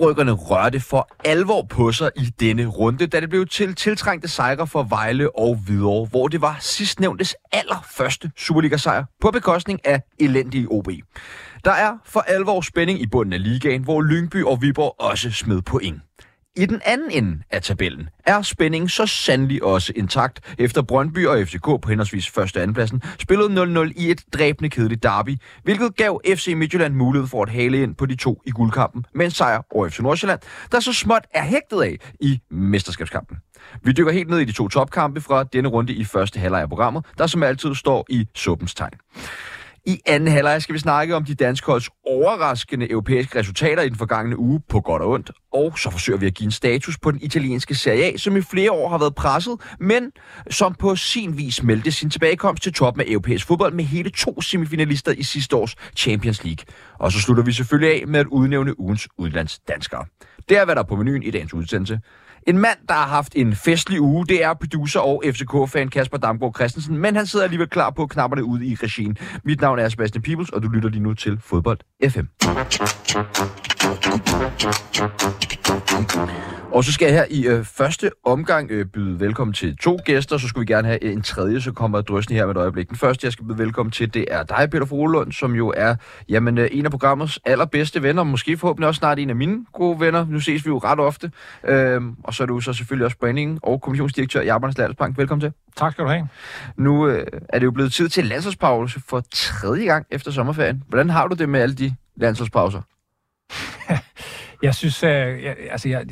Oprykkerne rørte for alvor på sig i denne runde, da det blev til tiltrængte sejre for Vejle og Hvidovre, hvor det var sidstnævntes allerførste Superliga-sejr på bekostning af elendige OB. Der er for alvor spænding i bunden af ligaen, hvor Lyngby og Viborg også smed point. I den anden ende af tabellen er spændingen så sandelig også intakt, efter Brøndby og FCK på henholdsvis første og andenpladsen spillede 0-0 i et dræbende kedeligt derby, hvilket gav FC Midtjylland mulighed for at hale ind på de to i guldkampen med en sejr over FC Nordsjælland, der så småt er hægtet af i mesterskabskampen. Vi dykker helt ned i de to topkampe fra denne runde i første halvleg af programmet, der som altid står i suppens tegn. I anden halvleg skal vi snakke om de danske holds overraskende europæiske resultater i den forgangne uge på godt og ondt. Og så forsøger vi at give en status på den italienske Serie A, som i flere år har været presset, men som på sin vis meldte sin tilbagekomst til toppen af europæisk fodbold med hele to semifinalister i sidste års Champions League. Og så slutter vi selvfølgelig af med at udnævne ugens udlandsdanskere. Det er, hvad der er på menuen i dagens udsendelse. En mand, der har haft en festlig uge, det er producer og FCK-fan Kasper Damgaard Christensen, men han sidder alligevel klar på knapperne ude i regien. Mit navn er Sebastian Peoples, og du lytter lige nu til Fodbold FM. Og så skal jeg her i øh, første omgang øh, byde velkommen til to gæster, så skulle vi gerne have en tredje, så kommer drøsten her med et øjeblik. Den første, jeg skal byde velkommen til, det er dig, Peter Frohlund, som jo er jamen, øh, en af programmets allerbedste venner, måske forhåbentlig også snart en af mine gode venner. Nu ses vi jo ret ofte. Øh, og så er du så selvfølgelig også branding og kommissionsdirektør i Arbejdernes Landsbank. Velkommen til. Tak skal du have. Nu øh, er det jo blevet tid til landsholdspause for tredje gang efter sommerferien. Hvordan har du det med alle de landsholdspauser? Jeg synes, øh, jeg, altså jeg,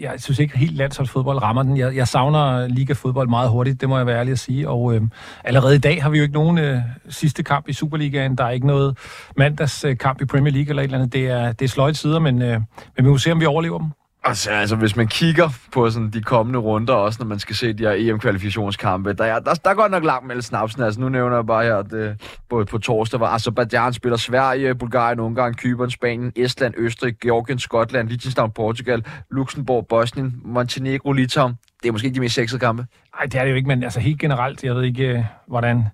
jeg synes ikke helt landsholdsfodbold rammer den. Jeg, jeg savner ligafodbold meget hurtigt, det må jeg være ærlig at sige. Og øh, allerede i dag har vi jo ikke nogen øh, sidste kamp i Superligaen. Der er ikke noget mandagskamp i Premier League eller et eller andet. Det er, det er sløjt sider, men, øh, men vi må se, om vi overlever dem. Altså, altså, hvis man kigger på sådan de kommende runder, også når man skal se de her EM-kvalifikationskampe, der er, der, der er godt nok langt mellem snapsen. Altså, nu nævner jeg bare her, at øh, både på, på torsdag var Azerbaijan spiller Sverige, Bulgarien, Ungarn, Kypern, Spanien, Estland, Østrig, Georgien, Skotland, Liechtenstein, Portugal, Luxembourg, Bosnien, Montenegro, Litauen. Det er måske ikke de mest sexede kampe. Nej, det er det jo ikke, men altså helt generelt, jeg ved ikke, øh, hvordan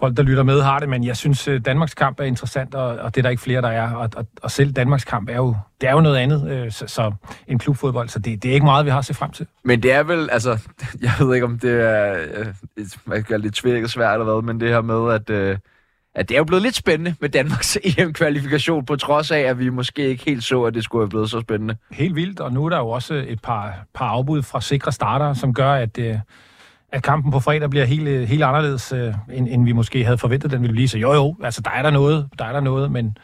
folk, der lytter med, har det, men jeg synes, øh, Danmarks kamp er interessant, og, og det er der ikke flere, der er. Og, og, og selv Danmarks kamp er jo, det er jo noget andet øh, så, så, en klubfodbold, så det, det er ikke meget, vi har set frem til. Men det er vel, altså, jeg ved ikke, om det er, øh, kan lidt svært svært eller hvad, men det her med, at, øh, at det er jo blevet lidt spændende med Danmarks EM-kvalifikation, på trods af, at vi måske ikke helt så, at det skulle have blevet så spændende. Helt vildt, og nu er der jo også et par, par afbud fra sikre starter, som gør, at... Øh, at kampen på fredag bliver helt, helt anderledes, øh, end, end vi måske havde forventet, den ville blive. Så jo, jo, altså der er der noget, der er der noget, men,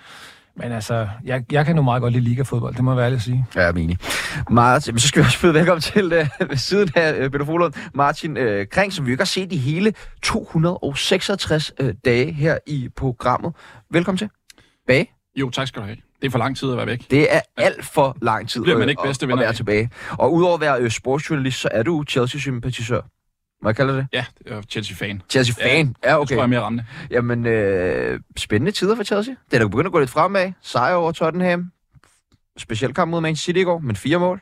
men altså, jeg, jeg kan nu meget godt lide liga-fodbold, det må jeg være ærlig at sige. Ja, jeg er enig. Martin, så skal vi også byde velkommen til uh, ved siden af uh, Peter Folund, Martin uh, Kring, som vi ikke har set i hele 266 uh, dage her i programmet. Velkommen til. Bage. Jo, tak skal du have. Det er for lang tid at være væk. Det er alt for lang tid Bliver man ikke bedste at, at være tilbage. Og udover at være uh, sportsjournalist, så er du Chelsea-sympatisør. Kalder det? Ja, det er Chelsea-fan. Chelsea-fan? Ja, ja okay. Det tror jeg er mere rammende. Jamen, øh, spændende tider for Chelsea. Det er da begyndt at gå lidt fremad. Sejr over Tottenham. Specielt kamp mod Manchester City i går, men fire mål.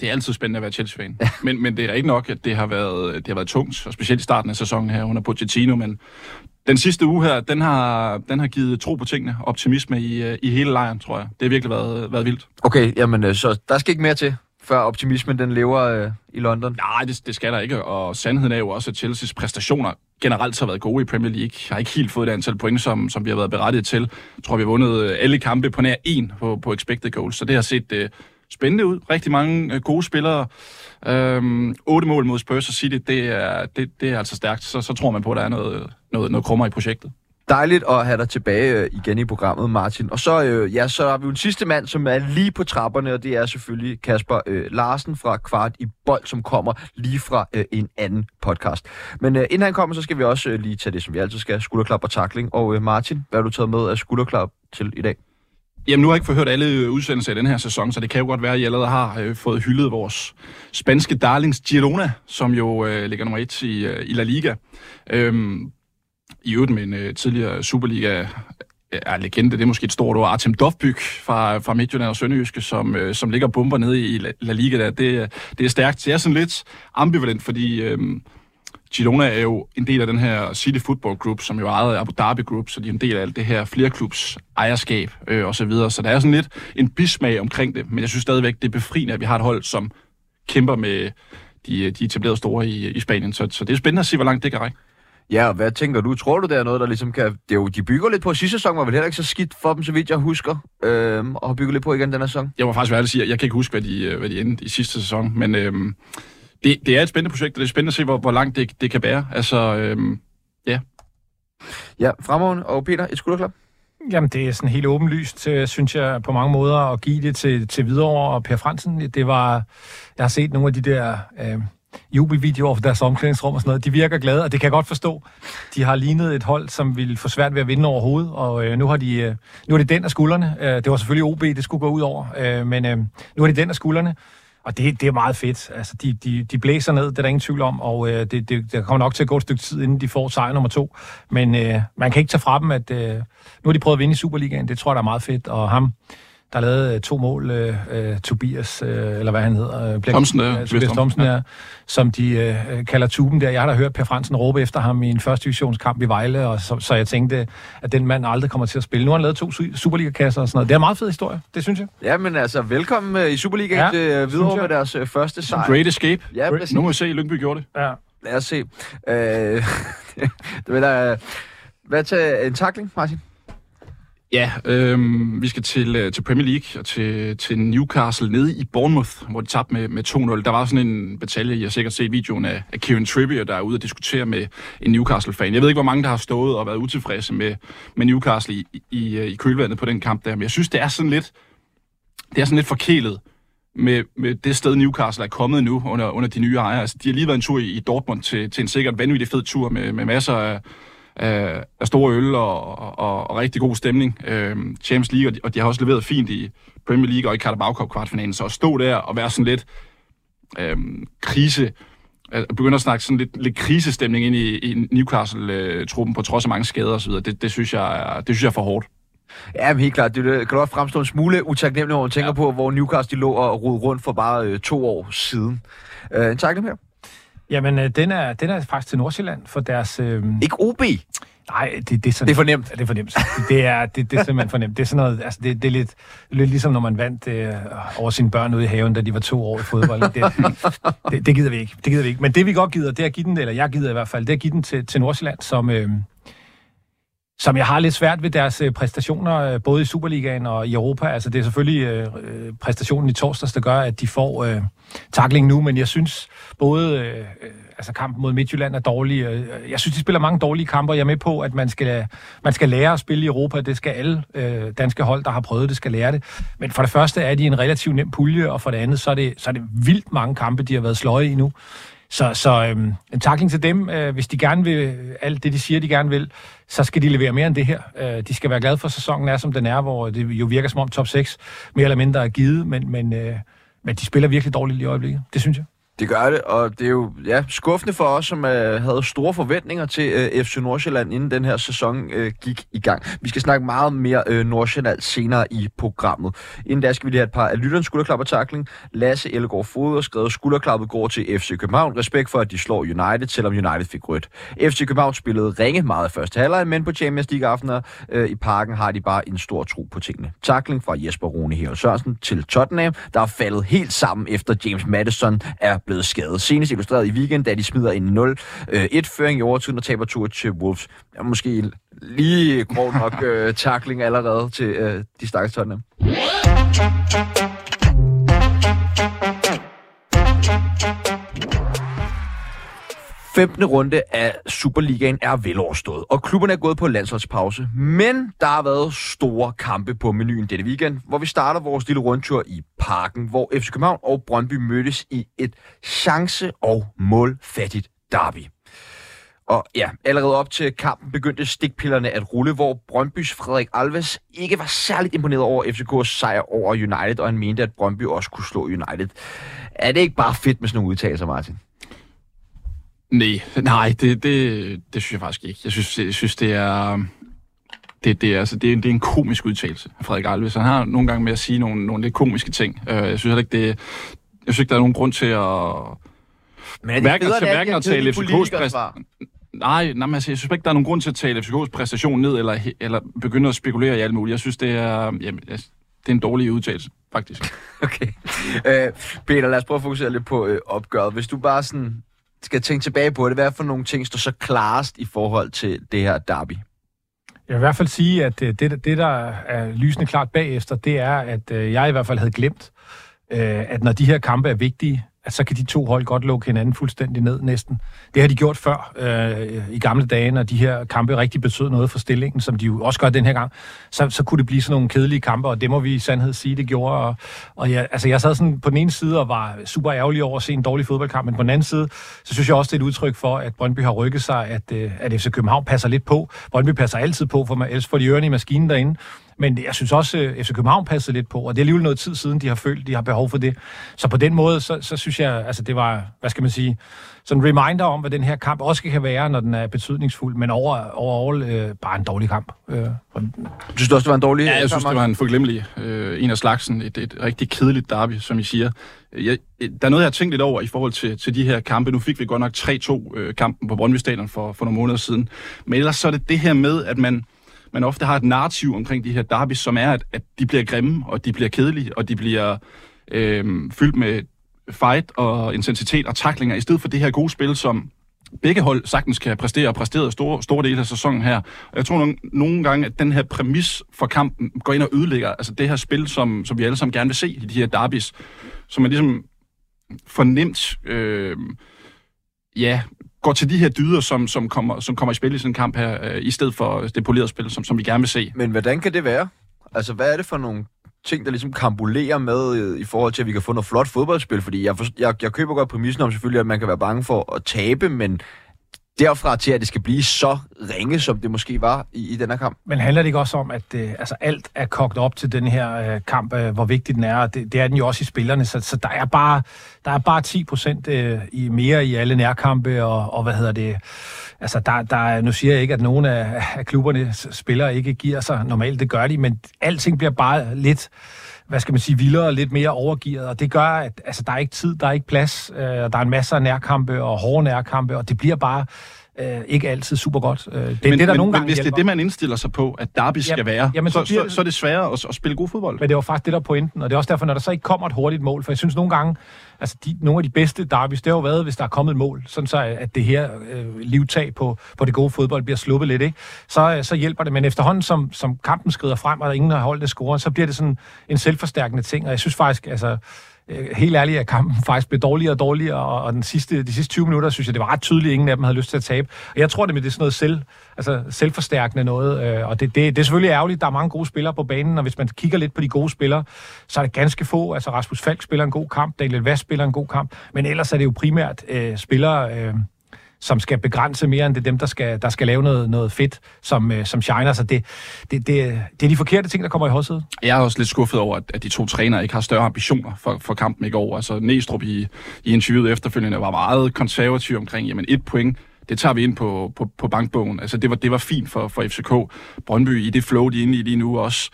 Det er altid spændende at være Chelsea-fan. men, men det er ikke nok, at det har, været, det har været tungt, og specielt i starten af sæsonen her under Pochettino, men den sidste uge her, den har, den har givet tro på tingene, optimisme i, i hele lejren, tror jeg. Det har virkelig været, været vildt. Okay, jamen øh, så der skal ikke mere til før optimismen den lever øh, i London? Nej, det, det skal der ikke, og sandheden er jo også, at Chelsea's præstationer generelt har været gode i Premier League. Jeg har ikke helt fået det antal point, som, som vi har været berettiget til. Jeg tror, vi har vundet øh, alle kampe på nær en på, på expected goals, så det har set øh, spændende ud. Rigtig mange øh, gode spillere. Øhm, 8 mål mod Spurs og City, det er, det, det er altså stærkt. Så, så tror man på, at der er noget, noget, noget krummer i projektet. Dejligt at have dig tilbage øh, igen i programmet, Martin. Og så, øh, ja, så har vi jo en sidste mand, som er lige på trapperne, og det er selvfølgelig Kasper øh, Larsen fra Kvart i Bold, som kommer lige fra øh, en anden podcast. Men øh, inden han kommer, så skal vi også øh, lige tage det, som vi altid skal, skulderklap og takling. Og øh, Martin, hvad har du taget med af skulderklap til i dag? Jamen, nu har jeg ikke forhørt alle øh, udsendelser i den her sæson, så det kan jo godt være, at I allerede har øh, fået hyldet vores spanske darlings Girona, som jo øh, ligger nummer et i, øh, i La Liga. Øhm, i øvrigt med en øh, tidligere Superliga øh, er legende, det er måske et stort ord, Artem Dovbyk fra, fra Midtjylland og Sønderjyske, som, øh, som ligger bomber nede i La, La Liga der. Det, øh, det er stærkt. Så jeg er sådan lidt ambivalent, fordi øh, Girona er jo en del af den her City Football Group, som jo er ejet af Abu Dhabi Group, så de er en del af alt det her flerklubs ejerskab øh, og så videre. Så der er sådan lidt en bismag omkring det, men jeg synes stadigvæk, det er befriende, at vi har et hold, som kæmper med de, øh, de etablerede store i, i Spanien. Så, så det er spændende at se, hvor langt det kan række. Ja, og hvad tænker du? Tror du, der er noget, der ligesom kan... Det er jo, de bygger lidt på. Sidste sæson var vel heller ikke så skidt for dem, så vidt jeg husker. Øhm, og har bygget lidt på igen den her sæson. Jeg må faktisk være ærlig at sige, at jeg kan ikke huske, hvad de, øh, hvad de endte i sidste sæson. Men øhm, det, det er et spændende projekt, og det er spændende at se, hvor, hvor langt det, det kan bære. Altså, øhm, ja. Ja, fremover. Og Peter, et skulderklap? Jamen, det er sådan helt åbenlyst, øh, synes jeg, på mange måder, at give det til, til Hvidovre og Per Fransen. Det var... Jeg har set nogle af de der... Øh, jubelvideoer for deres omklædningsrum og sådan noget. De virker glade, og det kan jeg godt forstå. De har lignet et hold, som ville få svært ved at vinde overhovedet, og øh, nu, har de, øh, nu er det den af skuldrene. Øh, det var selvfølgelig OB, det skulle gå ud over, øh, men øh, nu er det den af skuldrene. Og det, det er meget fedt. Altså, de, de, de blæser ned, det er der ingen tvivl om, og øh, det, det, der kommer nok til at gå et stykke tid, inden de får sejr nummer to. Men øh, man kan ikke tage fra dem, at øh, nu har de prøvet at vinde i Superligaen. Det tror jeg, der er meget fedt. Og ham, der lavede øh, to mål, øh, øh, Tobias, øh, eller hvad han hedder. Øh, Thomsen, ja. Tobias, Tobias Thomsen, ja. som de øh, kalder tuben der. Jeg har da hørt Per Fransen råbe efter ham i en første divisionskamp i Vejle, og så, så jeg tænkte, at den mand aldrig kommer til at spille. Nu har han lavet to Superliga-kasser og sådan noget. Det er en meget fed historie, det synes jeg. Ja, men altså, velkommen øh, i Superligaen ja, til uh, videre med deres uh, første sejr. Great escape. Ja, præcis. Nu må vi se, at Lyngby gjorde det. Ja. Lad os se. Uh, det vil da, hvad til en takling, Martin? Ja, øh, vi skal til, øh, til Premier League og til, til Newcastle nede i Bournemouth, hvor de tabte med, med 2-0. Der var sådan en batalje, jeg har sikkert set videoen af, af Kevin Trippier, der er ude og diskutere med en Newcastle-fan. Jeg ved ikke, hvor mange der har stået og været utilfredse med, med Newcastle i, i, øh, i kølvandet på den kamp der, men jeg synes, det er sådan lidt, det er sådan lidt forkælet med, med det sted, Newcastle er kommet nu under, under de nye ejere. Altså, de har lige været en tur i, i Dortmund til, til en sikkert vanvittig fed tur med, med masser af af, af store øl og, og, og rigtig god stemning. Øh, Champions League, og de, og de har også leveret fint i Premier League og i Carabao Cup kvartfinalen, så at stå der og være sådan lidt øh, krise, at begynde at snakke sådan lidt, lidt krisestemning ind i, i Newcastle-truppen på trods af mange skader osv., det, det, synes jeg er, det synes jeg er for hårdt. Ja, men helt klart. Det kan også fremstå en smule utaknemmeligt, når man tænker ja. på, hvor Newcastle de lå og rode rundt for bare øh, to år siden. Øh, en takling her. Jamen, øh, den, er, den er faktisk til Nordsjælland for deres... Øh... Ikke OB? Nej, det, det, er sådan, det er fornemt. Det er fornemt. Det er, det, det er simpelthen fornemt. Det er sådan noget, altså det, det er lidt, lidt ligesom, når man vandt øh, over sine børn ude i haven, da de var to år i fodbold. Det, det, det, gider vi ikke. Det gider vi ikke. Men det vi godt gider, det er at give den, eller jeg gider i hvert fald, det er at give den til, til Nordsjælland, som, øh, som jeg har lidt svært ved deres øh, præstationer, øh, både i Superligaen og i Europa. Altså, det er selvfølgelig øh, øh, præstationen i torsdags, der gør, at de får øh, takling nu, men jeg synes både øh, altså kampen mod Midtjylland er dårlig. Jeg synes, de spiller mange dårlige kamper. Jeg er med på, at man skal, man skal lære at spille i Europa. Det skal alle øh, danske hold, der har prøvet det, skal lære det. Men for det første er de en relativt nem pulje, og for det andet, så er det, så er det vildt mange kampe, de har været sløje i nu. Så, så øhm, en takling til dem, øh, hvis de gerne vil øh, alt det, de siger, de gerne vil, så skal de levere mere end det her. Øh, de skal være glade for, at sæsonen er, som den er, hvor det jo virker som om top 6 mere eller mindre er givet, men, men, øh, men de spiller virkelig dårligt i øjeblikket. Det synes jeg. Det gør det, og det er jo ja, skuffende for os, som øh, havde store forventninger til øh, FC Nordsjælland, inden den her sæson øh, gik i gang. Vi skal snakke meget mere øh, Nordsjælland senere i programmet. Inden da skal vi lige have et par af lytterens skulderklappertakling. Lasse Ellegaard Fod skrev, skrevet, skulderklappet går til FC København. Respekt for, at de slår United, selvom United fik rødt. FC København spillede ringe meget første halvleg, men på Champions League aftener øh, i parken har de bare en stor tro på tingene. Takling fra Jesper Rune Hero Sørensen til Tottenham, der er faldet helt sammen efter James Madison er blevet skadet. Senest illustreret i weekend, da de smider en 0-1-føring øh, i overtiden og taber tur til Wolves. Ja, måske lige grov nok øh, tackling allerede til øh, de stakkels Tottenham. 15. runde af Superligaen er veloverstået, og klubberne er gået på landsholdspause. Men der har været store kampe på menuen dette weekend, hvor vi starter vores lille rundtur i parken, hvor FC København og Brøndby mødtes i et chance- og målfattigt derby. Og ja, allerede op til kampen begyndte stikpillerne at rulle, hvor Brøndbys Frederik Alves ikke var særligt imponeret over FCK's sejr over United, og han mente, at Brøndby også kunne slå United. Er det ikke bare fedt med sådan nogle udtalelser, Martin? Nej, nej, det, det, det synes jeg faktisk ikke. Jeg synes, jeg synes det er... Det, det, er, altså, det, er, det er en komisk udtalelse af Frederik Alves. Han har nogle gange med at sige nogle, nogle lidt komiske ting. Uh, jeg synes heller ikke, det, jeg synes ikke, der er nogen grund til at, Men er det Hverken, det er, hverken at tale FCK's politikersvar? Nej, nej men altså, jeg synes ikke, der er nogen grund til at tale FCK's præstation ned, eller, eller begynde at spekulere i alt muligt. Jeg synes, det er, jamen, det er en dårlig udtalelse, faktisk. Okay. Øh, Peter, lad os prøve at fokusere lidt på øh, opgøret. Hvis du bare sådan skal tænke tilbage på det, hvad for nogle ting står så klarest i forhold til det her derby? Jeg vil i hvert fald sige, at øh, det, det der er lysende klart bagefter, det er, at øh, jeg i hvert fald havde glemt, øh, at når de her kampe er vigtige, at så kan de to hold godt lukke hinanden fuldstændig ned næsten. Det har de gjort før øh, i gamle dage, når de her kampe rigtig betød noget for stillingen, som de jo også gør den her gang. Så, så kunne det blive sådan nogle kedelige kampe, og det må vi i sandhed sige, det gjorde. Og, og jeg, altså jeg sad sådan på den ene side og var super ærgerlig over at se en dårlig fodboldkamp, men på den anden side, så synes jeg også, det er et udtryk for, at Brøndby har rykket sig, at, øh, at FC København passer lidt på. Brøndby passer altid på, for man, ellers får de ørerne i maskinen derinde. Men jeg synes også, at FC København passede lidt på, og det er alligevel noget tid siden, de har følt, de har behov for det. Så på den måde, så, så synes jeg, altså det var, hvad skal man sige, sådan en reminder om, hvad den her kamp også kan være, når den er betydningsfuld, men over, overall øh, bare en dårlig kamp. Øh, Synes du også, det var en dårlig Ja, jeg synes, det var en forglemmelig øh, en af slagsen. Et, et rigtig kedeligt derby, som I siger. Jeg, der er noget, jeg har tænkt lidt over i forhold til, til de her kampe. Nu fik vi godt nok 3-2-kampen på Brøndby Stadion for, for nogle måneder siden. Men ellers så er det det her med, at man, man ofte har et narrativ omkring de her derbys, som er, at, at de bliver grimme, og de bliver kedelige, og de bliver øh, fyldt med fight og intensitet og taklinger, i stedet for det her gode spil, som begge hold sagtens kan præstere og præsteret store, store dele af sæsonen her. Og jeg tror nogle, nogle gange, at den her præmis for kampen går ind og ødelægger altså det her spil, som, som vi alle sammen gerne vil se i de her derbys, som er ligesom fornemt, øh, ja, går til de her dyder, som, som, kommer, som kommer i spil i sådan en kamp her, øh, i stedet for det polerede spil, som, som vi gerne vil se. Men hvordan kan det være? Altså, hvad er det for nogle ting, der ligesom kambulerer med øh, i forhold til, at vi kan få noget flot fodboldspil? Fordi jeg, for, jeg, jeg køber godt præmissen om selvfølgelig, at man kan være bange for at tabe, men derfra til, at det skal blive så ringe, som det måske var i, i den her kamp. Men handler det ikke også om, at øh, altså alt er kogt op til den her øh, kamp, øh, hvor vigtig den er, og det, det er den jo også i spillerne, så, så der er bare der er bare 10 procent øh, i, mere i alle nærkampe, og, og hvad hedder det, altså der, der nu siger jeg ikke, at nogen af, af klubberne spillere ikke giver sig. Normalt, det gør de, men alting bliver bare lidt hvad skal man sige, vildere og lidt mere overgivet, og det gør, at altså, der er ikke tid, der er ikke plads, øh, der er en masse af nærkampe og hårde nærkampe, og det bliver bare øh, ikke altid super godt. Øh, det men, det, der men, nogle men gange hvis det er hjælper. det, man indstiller sig på, at derby skal Jamen- være, jamen, så så, bliver så, så er det sværere at, at spille god fodbold. Men det var faktisk det, der er pointen, og det er også derfor, når der så ikke kommer et hurtigt mål, for jeg synes nogle gange, altså de, nogle af de bedste derbys, det har jo været, hvis der er kommet et mål, sådan så at det her øh, livtag på, på det gode fodbold bliver sluppet lidt, ikke? Så, øh, så hjælper det. Men efterhånden, som, som kampen skrider frem, og der ingen har holdt det score, så bliver det sådan en selvforstærkende ting, og jeg synes faktisk, altså, Øh, helt ærligt, at kampen faktisk blev dårligere og dårligere, og, og den sidste, de sidste 20 minutter, synes jeg, det var ret tydeligt, at ingen af dem havde lyst til at tabe. Og jeg tror, det med det er sådan noget selv, altså selvforstærkende noget, øh, og det, det, det er selvfølgelig ærgerligt, der er mange gode spillere på banen, og hvis man kigger lidt på de gode spillere, så er det ganske få. Altså Rasmus Falk spiller en god kamp, Daniel Vass spiller en god kamp, men ellers er det jo primært øh, spillere, øh, som skal begrænse mere, end det er dem, der skal, der skal lave noget, noget fedt, som, øh, som shiner. Så det, det, det, det er de forkerte ting, der kommer i højsædet. Jeg er også lidt skuffet over, at, at de to trænere ikke har større ambitioner for, for kampen i går. Altså Næstrup i, i interviewet efterfølgende var meget konservativ omkring, jamen et point, det tager vi ind på, på, på bankbogen. Altså det var, det var fint for, for FCK. Brøndby i det flow, de er inde i lige nu også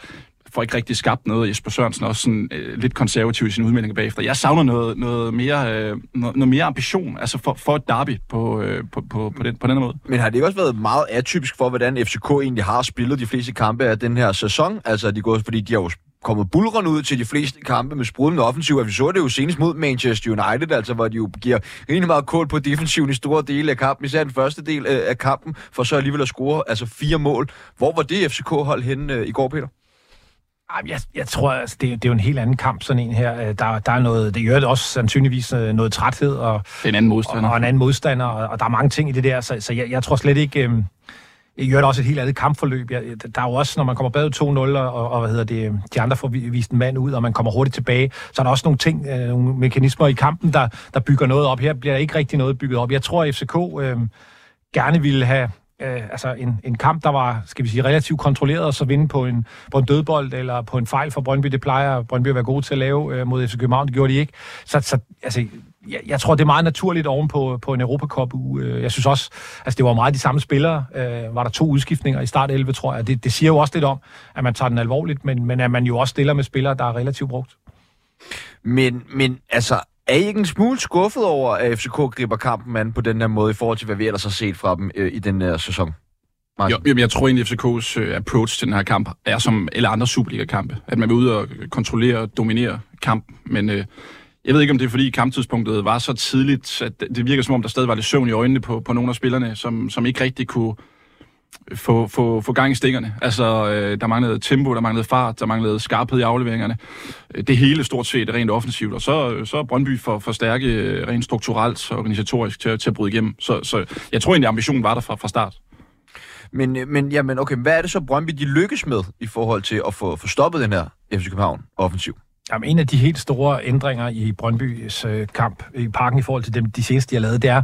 får ikke rigtig skabt noget. Jesper Sørensen er også sådan, øh, lidt konservativ i sine udmeldinger bagefter. Jeg savner noget, noget, mere, øh, noget, noget mere ambition altså for, for et derby på, øh, på, på, på, den, på den måde. Men har det ikke også været meget atypisk for, hvordan FCK egentlig har spillet de fleste kampe af den her sæson? Altså, de går, fordi de har jo kommet bulrende ud til de fleste kampe med sprudende offensiv. Og vi så det jo senest mod Manchester United, altså hvor de jo giver rimelig meget kål på defensiven i store dele af kampen, især den første del øh, af kampen, for så alligevel at score altså fire mål. Hvor var det FCK-hold henne øh, i går, Peter? Jeg, jeg tror, altså, det, det er jo en helt anden kamp, sådan en her. Øh, Der, der er noget, det gør det også sandsynligvis øh, noget træthed og, en anden modstander. og, og en anden modstander, og, og der er mange ting i det der, så, så jeg, jeg tror slet ikke... Øh, gør det også et helt andet kampforløb. Jeg, der er jo også, når man kommer bagud 2-0, og, og hvad hedder det, de andre får vi- vist en mand ud, og man kommer hurtigt tilbage, så er der også nogle ting, øh, nogle mekanismer i kampen, der, der bygger noget op. Her bliver der ikke rigtig noget bygget op. Jeg tror, at FCK øh, gerne ville have øh, altså en, en kamp, der var, skal vi sige, relativt kontrolleret, og så vinde på en, på en dødbold eller på en fejl for Brøndby. Det plejer Brøndby at være gode til at lave øh, mod FC København. Det gjorde de ikke. Så, så altså, jeg, jeg tror, det er meget naturligt oven på, på en Europacup øh, Jeg synes også, altså det var meget de samme spillere. Øh, var der to udskiftninger i start 11, tror jeg. Det, det siger jo også lidt om, at man tager den alvorligt, men, men at man jo også stiller med spillere, der er relativt brugt. Men, men altså, er I ikke en smule skuffet over, at FCK griber kampen an på den her måde, i forhold til, hvad vi ellers har set fra dem øh, i den her sæson? Jo, jeg tror egentlig, at FCK's øh, approach til den her kamp er som alle andre Superliga-kampe. At man vil ud og kontrollere og dominere kampen. Men øh, jeg ved ikke, om det er fordi kamptidspunktet var så tidligt, at det virker som om, der stadig var lidt søvn i øjnene på, på nogle af spillerne, som, som ikke rigtig kunne få, få, få gang i stikkerne. Altså, øh, der manglede tempo, der manglede fart, der manglede skarphed i afleveringerne. Øh, det hele stort set rent offensivt, og så, så er Brøndby for, for stærke øh, rent strukturelt og organisatorisk til, til at bryde igennem. Så, så jeg tror egentlig, ambitionen var der fra, fra start. Men, øh, men, jamen, okay, hvad er det så, Brøndby de lykkes med i forhold til at få, få stoppet den her FC København offensiv? Jamen, en af de helt store ændringer i Brøndbys øh, kamp i parken i forhold til dem, de seneste, de har lavet, det er,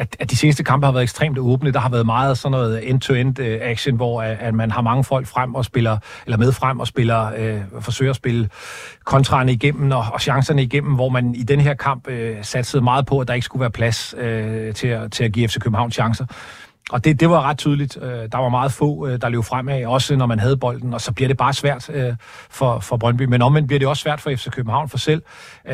at, at de seneste kampe har været ekstremt åbne. Der har været meget sådan noget end-to-end øh, action, hvor at, at man har mange folk frem og spiller, eller med frem og spiller, øh, forsøger at spille kontrarne igennem og, og chancerne igennem, hvor man i den her kamp øh, satsede meget på, at der ikke skulle være plads øh, til, at, til at give FC København chancer. Og det, det var ret tydeligt. Øh, der var meget få, øh, der løb fremad, også når man havde bolden, og så bliver det bare svært øh, for, for Brøndby. Men omvendt bliver det også svært for FC København for selv,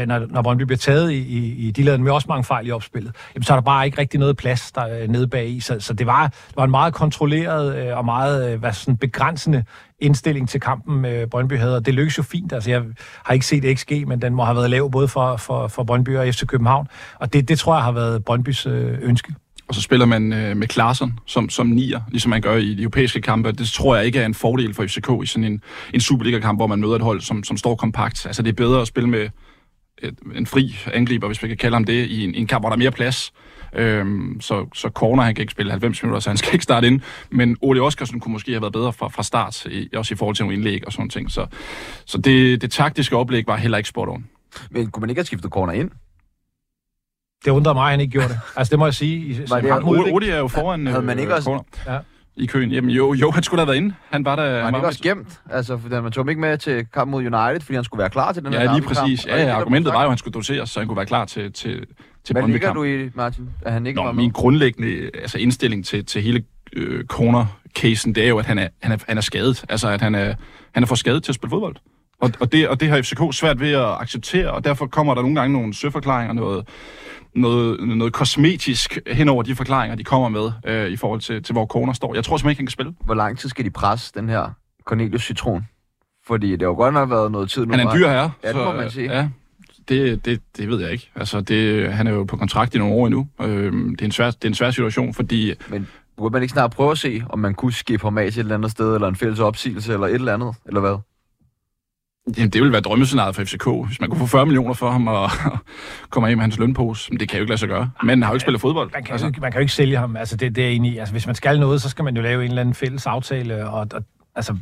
når, når Brøndby bliver taget i, i, i de lavede med også mange fejl i opspillet. Jamen, så er der bare ikke rigtig noget plads der nede bag i. Så, så det, var, det var en meget kontrolleret og meget hvad, sådan begrænsende indstilling til kampen, Brøndby havde, og det lykkedes jo fint. Altså, jeg har ikke set XG, men den må have været lav både for, for, for Brøndby og FC København, og det, det tror jeg har været Brøndbys ønske. Og så spiller man øh, med Klaassen som, som nier, ligesom man gør i de europæiske kampe. Det tror jeg ikke er en fordel for FCK i sådan en, en Superliga-kamp, hvor man møder et hold, som, som står kompakt. Altså det er bedre at spille med et, en fri angriber, hvis vi kan kalde ham det, i en, en kamp, hvor der er mere plads. Øhm, så, så Corner, han kan ikke spille 90 minutter, så han skal ikke starte ind. Men Ole Oskarsen kunne måske have været bedre fra, fra start, i, også i forhold til nogle indlæg og sådan ting. Så, så det, det taktiske oplæg var heller ikke spot on. Men kunne man ikke have skiftet Corner ind? Det undrer mig, at han ikke gjorde det. Altså, det må jeg sige. Var det, Odi, Odi er jo foran havde man ikke øh, også... Ja. i køen. Jamen jo, jo, han skulle da have været inde. Han var der... Var han ikke også gemt? Altså, for man tog ham ikke med til kampen mod United, fordi han skulle være klar til den ja, her Ja, lige præcis. Kamp. Ja, ja, argumentet var jo, at han skulle doseres, så han kunne være klar til, til, til Hvad ligger du i, Martin? At han ikke Nå, var min grundlæggende altså, indstilling til, til hele øh, corner-casen, det er jo, at han er, han, er, han er skadet. Altså, at han er, han er for skadet til at spille fodbold. Og, og, det, og det har FCK svært ved at acceptere, og derfor kommer der nogle gange nogle søforklaringer, noget, noget, noget kosmetisk hen over de forklaringer, de kommer med øh, i forhold til, til, hvor Corner står. Jeg tror simpelthen ikke, han kan spille. Hvor lang tid skal de presse den her Cornelius Citron? Fordi det har jo godt nok været noget tid nu. Han er en dyr herre. Ja, det må man sige. Ja, det, det, det ved jeg ikke. Altså, det, han er jo på kontrakt i nogle år endnu. Øh, det, er en svær, det er en svær situation, fordi... Men burde man ikke snart prøve at se, om man kunne skifte ham af til et eller andet sted, eller en fælles opsigelse, eller et eller andet, eller hvad? Jamen, det ville være drømmescenariet for FCK, hvis man kunne få 40 millioner for ham og, komme af med hans lønpose. Men det kan jo ikke lade sig gøre. Men har jo ikke spillet fodbold. Man kan, altså. man kan jo ikke sælge ham. Altså, det, det er egentlig, altså, hvis man skal noget, så skal man jo lave en eller anden fælles aftale. Og, og altså,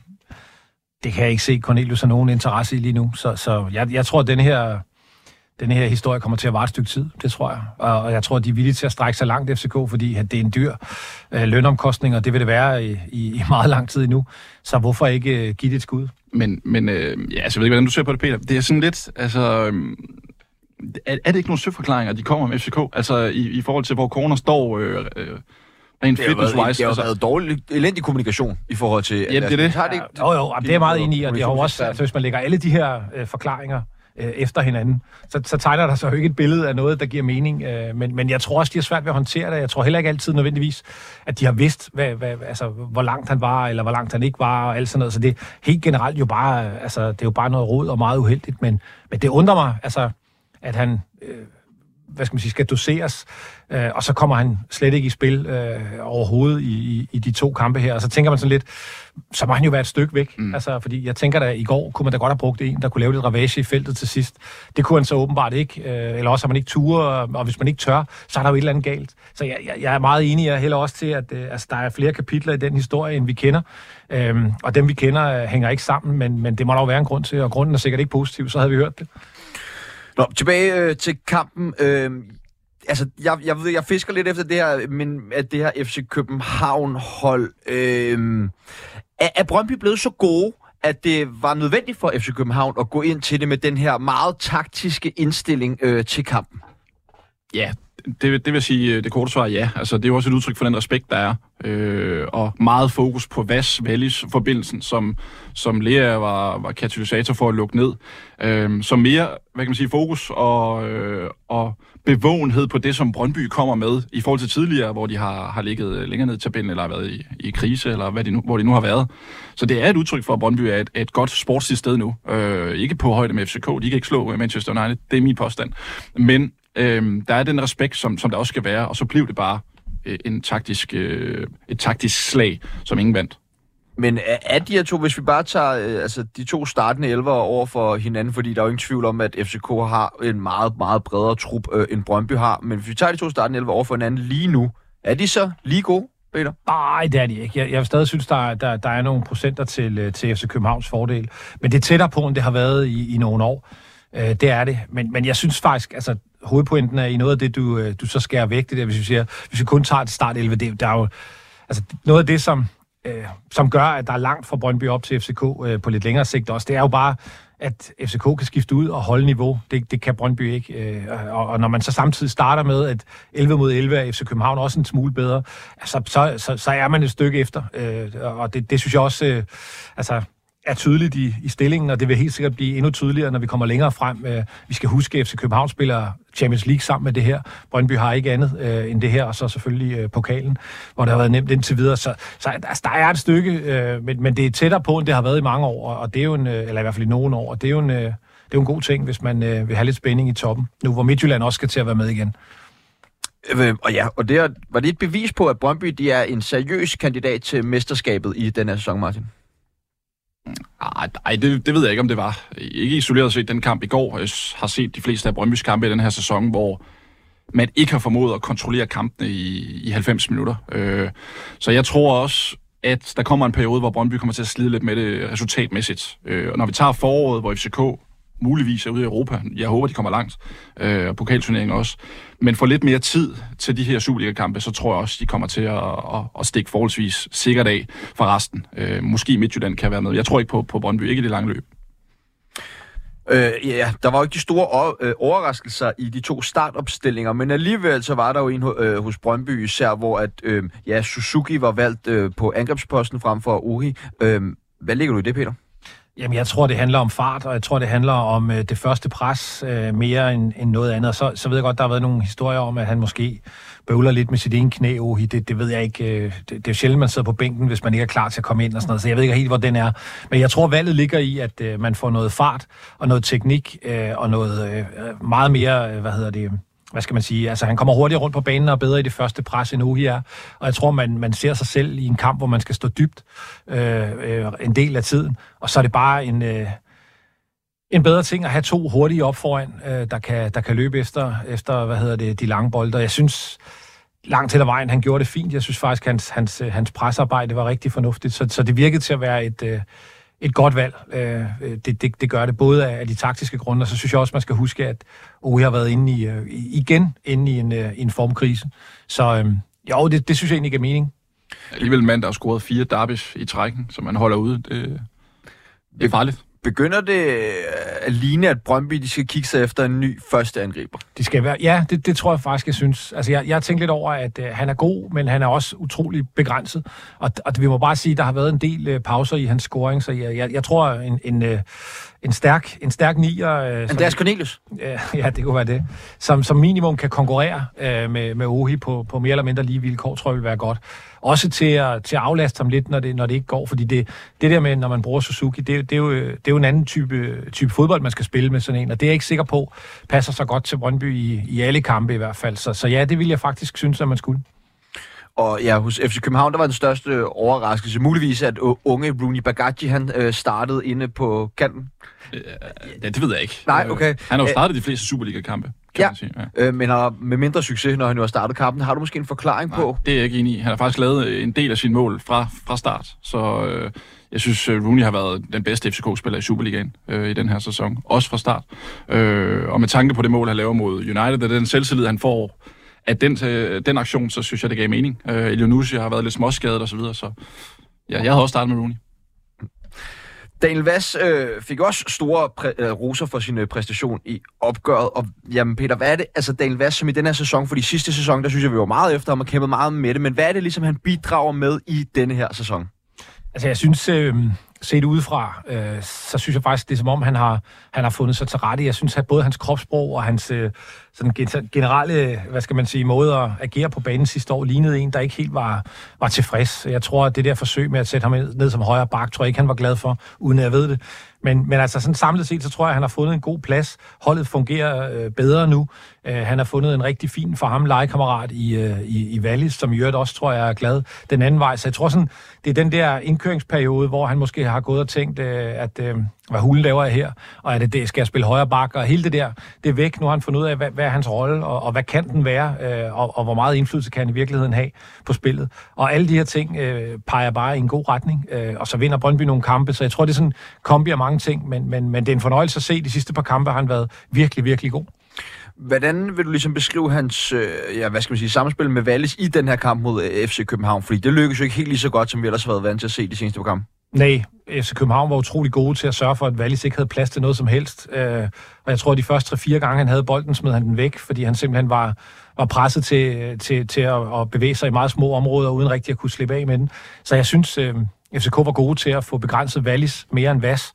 det kan jeg ikke se Cornelius har nogen interesse i lige nu. Så, så jeg, jeg tror, at den her, den her historie kommer til at vare et stykke tid, det tror jeg. Og, og jeg tror, at de er villige til at strække sig langt FCK, fordi at det er en dyr øh, lønomkostning, og det vil det være i, i, i meget lang tid endnu. Så hvorfor ikke øh, give det et skud? Men, men øh, ja, altså, jeg ved ikke, hvordan du ser på det, Peter. Det er sådan lidt, altså... Øh, er, er det ikke nogle søforklaringer, de kommer med FCK? Altså, i, i forhold til, hvor corner står... Øh, øh, rent fitness-wise. Det har altså, været dårlig, elendig kommunikation i forhold til... Ja, det er det. Har det ikke, jo, jo, det er meget enig i, og det har også, altså, hvis man lægger alle de her øh, forklaringer øh, efter hinanden, så, så tegner der sig jo ikke et billede af noget, der giver mening. Øh, men, men jeg tror også, de har svært ved at håndtere det. Jeg tror heller ikke altid nødvendigvis, at de har vidst, hvad, hvad, altså, hvor langt han var, eller hvor langt han ikke var, og alt sådan noget. Så det er helt generelt jo bare, altså, det er jo bare noget rod og meget uheldigt. Men, men det undrer mig, altså, at han... Øh, hvad skal man sige, skal doseres, øh, og så kommer han slet ikke i spil øh, overhovedet i, i, i de to kampe her. Og så tænker man sådan lidt, så må han jo være et stykke væk. Mm. Altså, fordi jeg tænker da, i går kunne man da godt have brugt en, der kunne lave lidt ravage i feltet til sidst. Det kunne han så åbenbart ikke, øh, eller også har man ikke ture, og hvis man ikke tør, så er der jo et eller andet galt. Så jeg, jeg, jeg er meget enig, jeg heller også til, at øh, altså, der er flere kapitler i den historie, end vi kender. Øhm, og dem, vi kender, øh, hænger ikke sammen, men, men det må der jo være en grund til, og grunden er sikkert ikke positiv, så havde vi hørt det. Nå, tilbage øh, til kampen. Øh, altså, jeg, jeg ved, jeg fisker lidt efter det her, men at det her FC København-hold... Øh, er, er Brøndby blevet så gode, at det var nødvendigt for FC København at gå ind til det med den her meget taktiske indstilling øh, til kampen? Ja, det, det vil sige, øh, det korte svar er ja. Altså, det er jo også et udtryk for den respekt, der er. Øh, og meget fokus på vas vallis forbindelsen som, som Lea var, var katalysator for at lukke ned. Øh, så mere, hvad kan man sige, fokus og, øh, og bevågenhed på det, som Brøndby kommer med, i forhold til tidligere, hvor de har, har ligget øh, længere ned i tabellen, eller har været i, i krise, eller hvad de nu, hvor de nu har været. Så det er et udtryk for, at Brøndby er et, et godt sportsligt sted nu. Øh, ikke på højde med FCK, de kan ikke slå Manchester United, det er min påstand. Men øh, der er den respekt, som, som der også skal være, og så blev det bare øh, en taktisk, øh, et taktisk slag, som ingen vandt. Men er, er de her to, hvis vi bare tager øh, altså, de to startende elver over for hinanden, fordi der er jo ingen tvivl om, at FCK har en meget, meget bredere trup, øh, end Brøndby har. Men hvis vi tager de to startende elver over for hinanden lige nu, er de så lige gode, Peter? Nej, det er de ikke. Jeg, jeg stadig synes, der, der, der er nogle procenter til, øh, til FC Københavns fordel. Men det er tættere på, end det har været i, i nogle år. Øh, det er det. Men, men jeg synes faktisk, altså hovedpointen er i noget af det, du, øh, du så skærer væk, det der, hvis vi siger, hvis vi kun tager et start 11, det, der er jo, altså noget af det, som, øh, som gør, at der er langt fra Brøndby op til FCK øh, på lidt længere sigt også, det er jo bare, at FCK kan skifte ud og holde niveau. Det, det kan Brøndby ikke. Øh, og, og når man så samtidig starter med, at 11 mod 11 er FC København også en smule bedre, altså, så, så, så er man et stykke efter. Øh, og det, det synes jeg også, øh, altså, er tydeligt i, i stillingen, og det vil helt sikkert blive endnu tydeligere, når vi kommer længere frem. Øh, vi skal huske, at FC København spiller Champions League sammen med det her. Brøndby har ikke andet øh, end det her, og så selvfølgelig øh, pokalen, hvor det har været nemt indtil videre. Så, så altså, der er et stykke, øh, men, men det er tættere på, end det har været i mange år, og det er jo en, øh, eller i hvert fald i nogle år, og det er jo en, øh, det er jo en god ting, hvis man øh, vil have lidt spænding i toppen, nu hvor Midtjylland også skal til at være med igen. Øh, og ja, og det er, var det et bevis på, at Brøndby de er en seriøs kandidat til mesterskabet i den her sæson, Martin? Nej, det, det ved jeg ikke, om det var. Ikke isoleret set den kamp i går. Jeg har set de fleste af Brøndby's kampe i den her sæson, hvor man ikke har formået at kontrollere kampene i, i 90 minutter. Øh, så jeg tror også, at der kommer en periode, hvor Brøndby kommer til at slide lidt med det resultatmæssigt. Øh, og når vi tager foråret, hvor FCK muligvis er ude i Europa. Jeg håber, de kommer langt. Øh, og pokalturneringen også. Men for lidt mere tid til de her Superliga-kampe, så tror jeg også, de kommer til at, at, at stikke forholdsvis sikkert af for resten. Øh, måske Midtjylland kan være med. Jeg tror ikke på, på Brøndby, ikke i det lange løb. Øh, ja, der var jo ikke de store øh, overraskelser i de to startopstillinger, men alligevel så var der jo en øh, hos Brøndby især, hvor at, øh, ja, Suzuki var valgt øh, på angrebsposten frem for Uri. Øh, hvad ligger du i det, Peter? Jamen, jeg tror, det handler om fart, og jeg tror, det handler om øh, det første pres øh, mere end, end noget andet. Så, så ved jeg godt, der har været nogle historier om, at han måske bøvler lidt med sit ene knæ. Ohi. det, det ved jeg ikke. Øh, det, det er jo sjældent, man sidder på bænken, hvis man ikke er klar til at komme ind og sådan noget. Så jeg ved ikke helt, hvor den er. Men jeg tror, valget ligger i, at øh, man får noget fart og noget teknik øh, og noget øh, meget mere, øh, hvad hedder det hvad skal man sige, altså han kommer hurtigere rundt på banen og er bedre i det første pres, end Uhi er. Og jeg tror, man, man ser sig selv i en kamp, hvor man skal stå dybt øh, øh, en del af tiden. Og så er det bare en, øh, en bedre ting at have to hurtige op foran, øh, der, kan, der kan løbe efter, efter hvad hedder det, de lange bolde. Jeg synes, langt til ad vejen, han gjorde det fint. Jeg synes faktisk, hans, hans, hans presarbejde var rigtig fornuftigt. Så, så det virkede til at være et... Øh, et godt valg. Øh, øh, det, det, det gør det både af de taktiske grunde, og så synes jeg også, man skal huske, at OE har været inde i, øh, igen inde i en, øh, en formkrise. Så øh, jo, det, det synes jeg egentlig giver mening. Alligevel en mand, der har scoret fire derbys i trækken, som man holder ude. Det, det er farligt. Begynder det at ligne, at Brøndby de skal kigge sig efter en ny første angriber? De skal være, ja, det, det tror jeg faktisk, jeg synes. Altså, jeg, jeg har tænkt lidt over, at uh, han er god, men han er også utrolig begrænset. Og, og vi må bare sige, at der har været en del uh, pauser i hans scoring, så jeg, jeg, jeg tror, en, en, uh, en stærk, en stærk nier... Uh, Andreas Cornelius? Uh, ja, det kunne være det. Som, som minimum kan konkurrere uh, med, med Ohi på, på mere eller mindre lige vilkår, tror jeg vil være godt også til at, til at aflaste ham lidt, når det, når det ikke går. Fordi det, det der med, når man bruger Suzuki, det, det, er, jo, det er jo en anden type, type fodbold, man skal spille med sådan en, og det er jeg ikke sikker på passer så godt til Brøndby i, i alle kampe i hvert fald. Så, så ja, det vil jeg faktisk synes, at man skulle. Og ja, hos FC København, der var den største overraskelse muligvis, at unge Rooney Bagaji, han øh, startede inde på kanten. Ja, det ved jeg ikke. Nej, okay. Han har jo startet de fleste Superliga-kampe kan ja, man sige. Ja. Øh, men har med mindre succes, når han nu har startet kampen. Har du måske en forklaring Nej, på? det er jeg ikke enig i. Han har faktisk lavet en del af sine mål fra, fra start. Så øh, jeg synes, øh, Rooney har været den bedste FCK-spiller i Superligaen øh, i den her sæson. Også fra start. Øh, og med tanke på det mål, han laver mod United, og den selvtillid, han får at den, øh, den aktion, så synes jeg, det gav mening. Øh, Elionussi har været lidt småskadet og så videre, så ja, jeg havde også startet med Rooney. Daniel Vass øh, fik også store præ- øh, roser for sin øh, præstation i opgøret. Og jamen Peter, hvad er det? Altså Daniel Vass, som i den her sæson, for de sidste sæson, der synes jeg, vi var meget efter ham og kæmpet meget med det. Men hvad er det ligesom, han bidrager med i denne her sæson? Altså, jeg synes, øh, set udefra, øh, så synes jeg faktisk, det er som om, han har, han har fundet sig til rette. Jeg synes, at både hans kropssprog og hans øh, sådan generelle, hvad skal man sige, måde at agere på banen sidste år, lignede en, der ikke helt var, var tilfreds. Jeg tror, at det der forsøg med at sætte ham ned som højre bak, tror jeg ikke, han var glad for, uden at jeg ved det. Men, men altså sådan samlet set, så tror jeg, at han har fundet en god plads. Holdet fungerer øh, bedre nu. Øh, han har fundet en rigtig fin for ham legekammerat i, øh, i, i Wallis, som i øvrigt også, tror jeg, er glad den anden vej. Så jeg tror sådan, det er den der indkøringsperiode, hvor han måske har gået og tænkt, øh, at øh, hvad hulen laver jeg her, og er det det, skal jeg spille højre bakke, og hele det der, det er væk. Nu har han fundet ud af, hvad, hvad er hans rolle, og, og hvad kan den være, øh, og, og hvor meget indflydelse kan han i virkeligheden have på spillet. Og alle de her ting øh, peger bare i en god retning, øh, og så vinder Brøndby nogle kampe, så jeg tror, det er sådan kombi af mange ting, men, men, men det er en fornøjelse at se, de sidste par kampe har han været virkelig, virkelig god. Hvordan vil du ligesom beskrive hans øh, ja, hvad skal man sige, samspil med Wallis i den her kamp mod øh, FC København? Fordi det lykkedes jo ikke helt lige så godt, som vi ellers har været vant til at se de seneste par kampe. Nej, FC København var utrolig gode til at sørge for, at Wallis ikke havde plads til noget som helst. Øh, og jeg tror, at de første 3-4 gange, han havde bolden, smed han den væk, fordi han simpelthen var, var presset til, til, til at, at bevæge sig i meget små områder, uden rigtig at kunne slippe af med den. Så jeg synes, øh, FCK var gode til at få begrænset Wallis mere end Vas.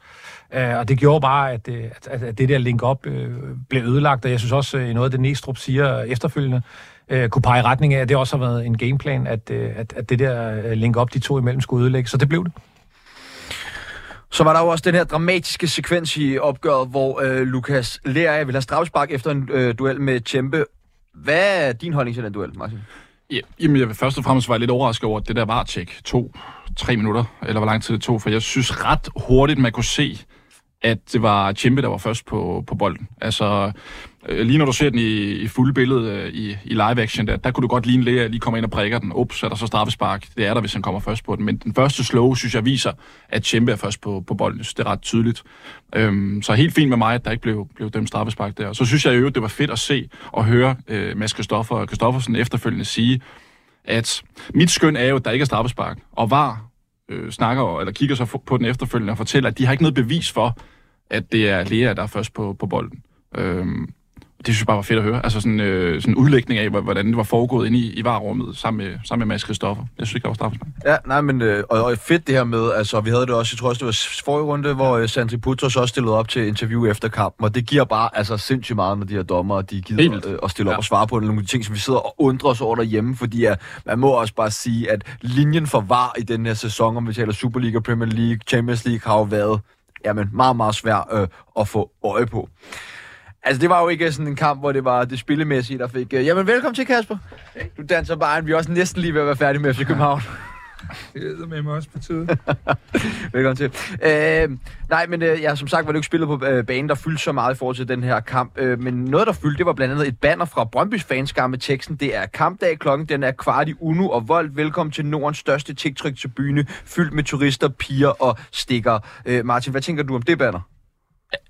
Øh, og det gjorde bare, at, øh, at, at det der link-up øh, blev ødelagt, og jeg synes også, at noget af det Næstrup siger efterfølgende, uh, kunne pege i retning af, at det også har været en gameplan, at, at, at det der link-up, de to imellem, skulle ødelægge. Så det blev det. Så var der jo også den her dramatiske sekvens i opgøret, hvor øh, Lukas at vil have strafspark efter en øh, duel med Tjempe. Hvad er din holdning til den duel, Martin? Ja, jamen, jeg, først og fremmest var lidt overrasket over, at det der var tjek to, tre minutter, eller hvor lang tid det tog, for jeg synes ret hurtigt, man kunne se, at det var Chimpe, der var først på, på bolden. Altså, øh, lige når du ser den i, i fuld billede øh, i, i live action, der, der kunne du godt lige lige komme ind og prikker den. Ups, er der så straffespark. Det er der, hvis han kommer først på den. Men den første slow, synes jeg, viser, at Chimpe er først på, på bolden. det er ret tydeligt. Øhm, så helt fint med mig, at der ikke blev, blev dømt straffespark der. Så synes jeg jo, det var fedt at se og høre øh, Mads Kristoffer, Kristoffersen efterfølgende sige, at mit skøn er jo, at der ikke er straffespark. Og var øh, snakker eller kigger så på den efterfølgende og fortæller, at de har ikke noget bevis for, at det er Lea, der er først på, på bolden. Øhm, det synes jeg bare var fedt at høre. Altså sådan, øh, sådan en udlægning af, hvordan det var foregået inde i, i varerummet sammen med, sammen med Mads Christoffer. Jeg synes ikke, der var straffespark. Ja, nej, men øh, og, og fedt det her med, altså vi havde det også, jeg tror også, det var forrige runde, hvor øh, Sandri Putros også stillede op til interview efter kampen, og det giver bare altså sindssygt meget, når de her dommer, de gider øh, at stille op ja. og svare på nogle ting, som vi sidder og undrer os over derhjemme, fordi at, man må også bare sige, at linjen for var i den her sæson, om vi taler Superliga, Premier League, Champions League, har jo været jamen, meget, meget svær øh, at få øje på. Altså, det var jo ikke sådan en kamp, hvor det var det spillemæssige, der fik... Uh, jamen, velkommen til, Kasper. Du danser bare, vi er også næsten lige ved at være færdige med FC København. Det er med mig også på tide. Velkommen til. Øh, nej, men øh, ja, som sagt var det ikke spillet på øh, banen, der fyldte så meget i forhold til den her kamp. Øh, men noget, der fyldte, det var blandt andet et banner fra Brøndby's fanskar med teksten. Det er kampdag, klokken den er kvart i uno, og vold. Velkommen til Nordens største TikTok til byen, fyldt med turister, piger og stikker. Øh, Martin, hvad tænker du om det banner?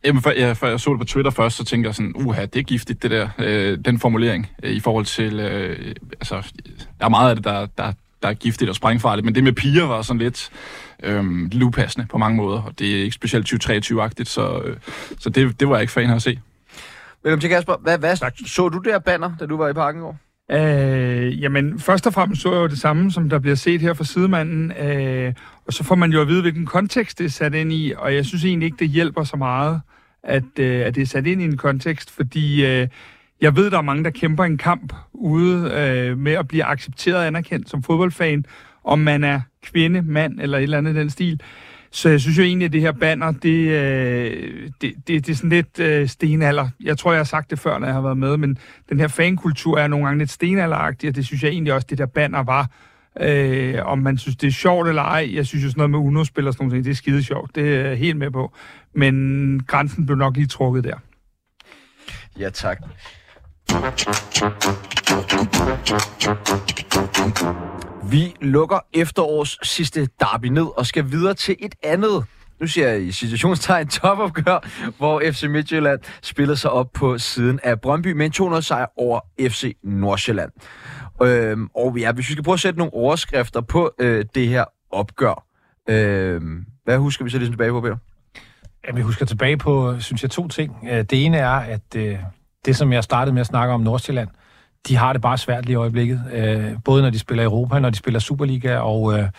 Jamen, før, ja, før jeg så det på Twitter først, så tænker jeg sådan, uha, det er giftigt, det der, øh, den formulering, øh, i forhold til, øh, altså, der er meget af det, der, der, der er giftigt og sprængfarligt, men det med piger var sådan lidt øh, lupassende på mange måder, og det er ikke specielt 2023-agtigt, så, øh, så det, det var jeg ikke fan af at se. Velkommen til Kasper. Hvad, hvad så du der banner, da du var i parken i går? Øh, jamen, først og fremmest så jeg jo det samme, som der bliver set her fra sidemanden. Øh, og så får man jo at vide, hvilken kontekst det er sat ind i. Og jeg synes egentlig ikke, det hjælper så meget, at, øh, at det er sat ind i en kontekst. Fordi øh, jeg ved, der er mange, der kæmper en kamp ude øh, med at blive accepteret og anerkendt som fodboldfan. Om man er kvinde, mand eller et eller andet i den stil. Så jeg synes jo egentlig, at det her banner, det, øh, det, det, det er sådan lidt øh, stenalder. Jeg tror, jeg har sagt det før, når jeg har været med, men den her fankultur er nogle gange lidt stenalderagtig, og det synes jeg egentlig også, det der banner var. Øh, om man synes, det er sjovt eller ej. Jeg synes jo sådan noget med Uno-spil og sådan noget, det er skide sjovt. Det er jeg helt med på. Men grænsen blev nok lige trukket der. Ja, tak. Vi lukker efterårs sidste derby ned og skal videre til et andet nu siger jeg i situationstegn topopgør, hvor FC Midtjylland spiller sig op på siden af Brøndby med en 200 sejr over FC Nordsjælland. Øhm, og ja, hvis vi skal prøve at sætte nogle overskrifter på øh, det her opgør, øh, hvad husker vi så ligesom tilbage på, Peter? Ja, vi husker tilbage på, synes jeg, to ting. Øh, det ene er, at øh, det, som jeg startede med at snakke om Nordsjælland, de har det bare svært lige i øjeblikket. Øh, både når de spiller Europa, når de spiller Superliga, og øh,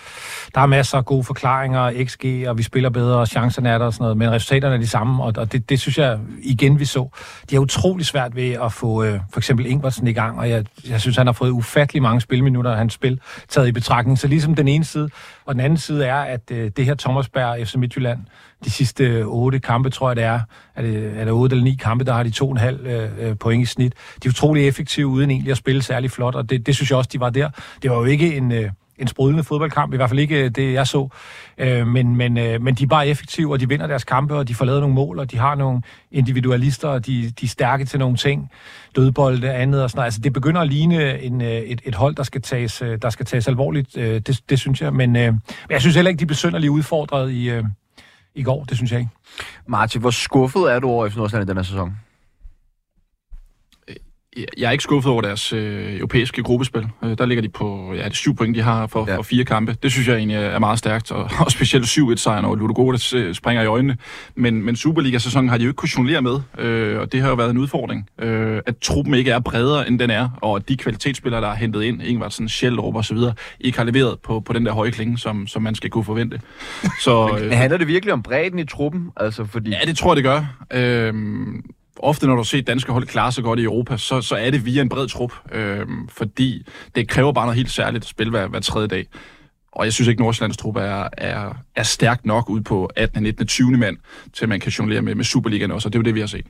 der er masser af gode forklaringer, XG, og vi spiller bedre, og chancerne er der og sådan noget, men resultaterne er de samme, og, og det, det synes jeg igen, vi så. De har utrolig svært ved at få øh, for eksempel Ingvartsen i gang, og jeg, jeg synes, han har fået ufattelig mange spilminutter af hans spil taget i betragtning. Så ligesom den ene side, og den anden side er, at øh, det her Thomasberg FC Midtjylland, de sidste otte kampe, tror jeg det er, er det, er det otte eller ni kampe, der har de to og en halv øh, øh, point i snit. De er utrolig effektive, uden egentlig at spille særlig flot, og det, det synes jeg også, de var der. Det var jo ikke en... Øh, en sprudlende fodboldkamp, i hvert fald ikke øh, det, jeg så. Øh, men, men, øh, men de er bare effektive, og de vinder deres kampe, og de får lavet nogle mål, og de har nogle individualister, og de, de er stærke til nogle ting. Dødbolde, andet og sådan noget. Altså, det begynder at ligne en, øh, et, et hold, der skal tages, øh, der skal tages alvorligt. Det, det synes jeg. Men, øh, jeg synes heller ikke, de er besynderligt udfordret i, i går. Det synes jeg ikke. Martin, hvor skuffet er du over FC Nordsjælland i den her sæson? Jeg er ikke skuffet over deres øh, europæiske gruppespil. Øh, der ligger de på ja, det syv point, de har for, ja. for fire kampe. Det synes jeg egentlig er meget stærkt, og, og specielt 7-1-sejren over Ludogorets øh, springer i øjnene. Men, men Superliga-sæsonen har de jo ikke kunnet jonglere med, øh, og det har jo været en udfordring. Øh, at truppen ikke er bredere, end den er, og at de kvalitetsspillere, der er hentet ind, Ingvartsen, Schjelderup og så videre, ikke har leveret på, på den der høje klinge, som, som man skal kunne forvente. Så, øh, men handler det virkelig om bredden i truppen? Altså, fordi... Ja, det tror jeg, det gør. Øh, ofte når du ser danske hold klare sig godt i Europa, så, så er det via en bred trup, øh, fordi det kræver bare noget helt særligt at spille hver, hver tredje dag. Og jeg synes ikke, Nordsjællands trup er, er, er stærk nok ud på 18., 19., 20. mand, til at man kan jonglere med, med Superligaen også, og det er jo det, vi har set.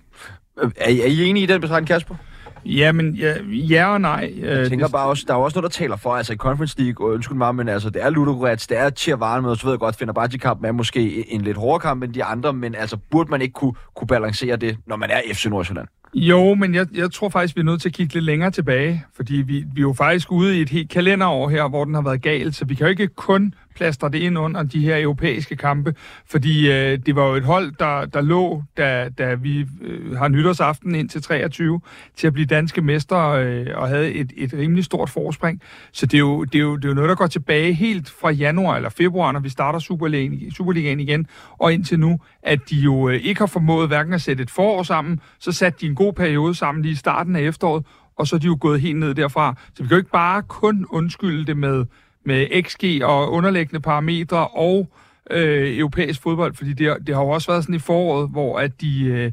Er, er I enige i den betragtning, Kasper? Ja, men ja, ja og nej. Jeg øh, tænker det... bare også, der er også noget, der taler for, altså i Conference League, og undskyld mig, men altså det er Ludogorets, det er Tjervaren med, og så ved jeg godt, finder bare kamp er måske en lidt hårdere kamp end de andre, men altså burde man ikke kunne, kunne balancere det, når man er FC Nordsjælland? Jo, men jeg, jeg tror faktisk, vi er nødt til at kigge lidt længere tilbage, fordi vi, vi er jo faktisk ude i et helt kalenderår her, hvor den har været galt, så vi kan jo ikke kun plaster det ind under de her europæiske kampe, fordi øh, det var jo et hold, der, der lå, da, da vi øh, har nytårsaften ind til 23, til at blive danske mester øh, og havde et, et rimelig stort forspring. Så det er, jo, det, er jo, det er jo noget, der går tilbage helt fra januar eller februar, når vi starter Superligaen, Superligaen igen, og indtil nu, at de jo øh, ikke har formået hverken at sætte et forår sammen, så satte de en god periode sammen lige i starten af efteråret, og så er de jo gået helt ned derfra. Så vi kan jo ikke bare kun undskylde det med med XG og underliggende parametre og øh, europæisk fodbold, fordi det, det har jo også været sådan i foråret, hvor at de, øh,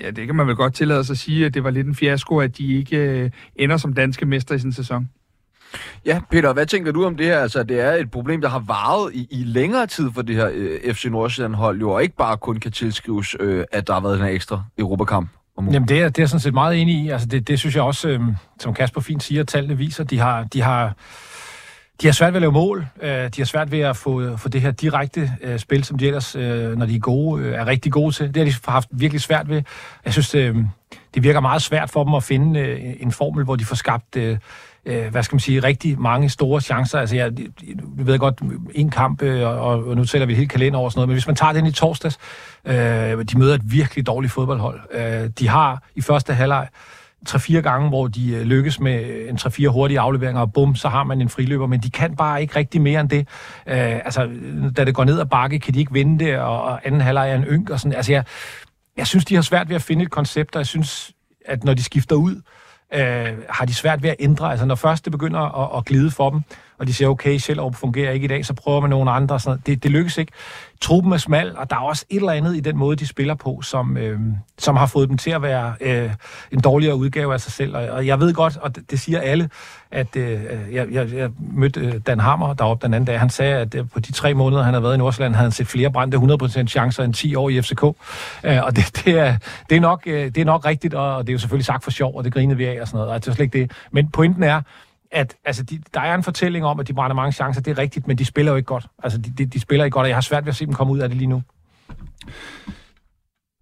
ja, det kan man vel godt tillade sig at sige, at det var lidt en fiasko, at de ikke øh, ender som danske mester i sin sæson. Ja, Peter, hvad tænker du om det her? Altså, det er et problem, der har varet i, i længere tid for det her øh, FC Nordsjælland-hold, jo, og ikke bare kun kan tilskrives, øh, at der har været en ekstra Europakamp. Jamen, det er, det er jeg sådan set meget enig i. Altså, det, det synes jeg også, øh, som Kasper fint siger, tallene viser, de har, de har de har svært ved at lave mål. Øh, de har svært ved at få, få det her direkte øh, spil, som de ellers, øh, når de er gode, øh, er rigtig gode til. Det har de haft virkelig svært ved. Jeg synes, det, det virker meget svært for dem at finde en formel, hvor de får skabt hvad skal man sige, rigtig mange store chancer. Altså, jeg, jeg ved godt, en kamp, og, og nu tæller vi et helt kalender over sådan noget, men hvis man tager den i torsdags, øh, de møder et virkelig dårligt fodboldhold. Øh, de har i første halvleg 3-4 gange, hvor de øh, lykkes med øh, en 3-4 hurtige afleveringer, og bum, så har man en friløber, men de kan bare ikke rigtig mere end det. Øh, altså, øh, da det går ned ad bakke, kan de ikke vinde det, og, og anden halvleg er en ynk, og sådan. Altså, jeg, jeg synes, de har svært ved at finde et koncept, og jeg synes, at når de skifter ud, øh, har de svært ved at ændre. Altså, når først det begynder at, at glide for dem, og de siger, okay, Sjællerup fungerer ikke i dag, så prøver man nogle andre. Sådan Det, det lykkes ikke. Truppen er smal, og der er også et eller andet i den måde, de spiller på, som, øh, som har fået dem til at være øh, en dårligere udgave af sig selv. Og, og jeg ved godt, og det, det siger alle, at øh, øh jeg, jeg, jeg mødte øh, Dan Hammer deroppe den anden dag. Han sagde, at øh, på de tre måneder, han har været i Nordsjælland, havde han set flere brændte 100% chancer end 10 år i FCK. Øh, og det, det, er, det, er nok, øh, det er nok rigtigt, og det er jo selvfølgelig sagt for sjov, og det grinede vi af og sådan noget. Og det er slet ikke det. Men pointen er, at altså, de, der er en fortælling om, at de brænder mange chancer, det er rigtigt, men de spiller jo ikke godt. Altså, de, de, de spiller ikke godt, og jeg har svært ved at se dem komme ud af det lige nu.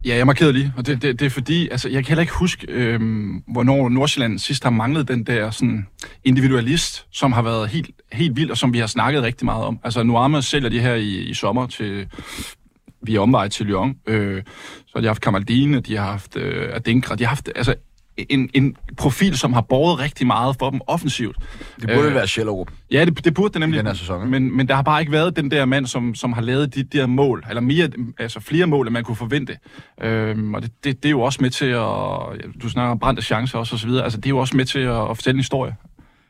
Ja, jeg markerede lige, og det, det, det er fordi, altså, jeg kan heller ikke huske, øhm, hvornår Nordsjælland sidst har manglet den der sådan, individualist, som har været helt, helt vild, og som vi har snakket rigtig meget om. Altså, Nuama sælger de her i, i sommer til via omvej til Lyon. Øh, så de har haft Kamaldine, de har haft øh, Adinkra, de har haft altså, en, en profil, som har båret rigtig meget for dem offensivt. Det burde Øh, være Schellerup. Ja, det, det burde det nemlig. den her sæson? Men, men der har bare ikke været den der mand, som, som har lavet de der mål, eller mere, altså flere mål, end man kunne forvente. Øhm, og det, det, det, er jo også med til at, du snakker om brændte chancer også, og så videre. Altså, det er jo også med til at, at fortælle en historie.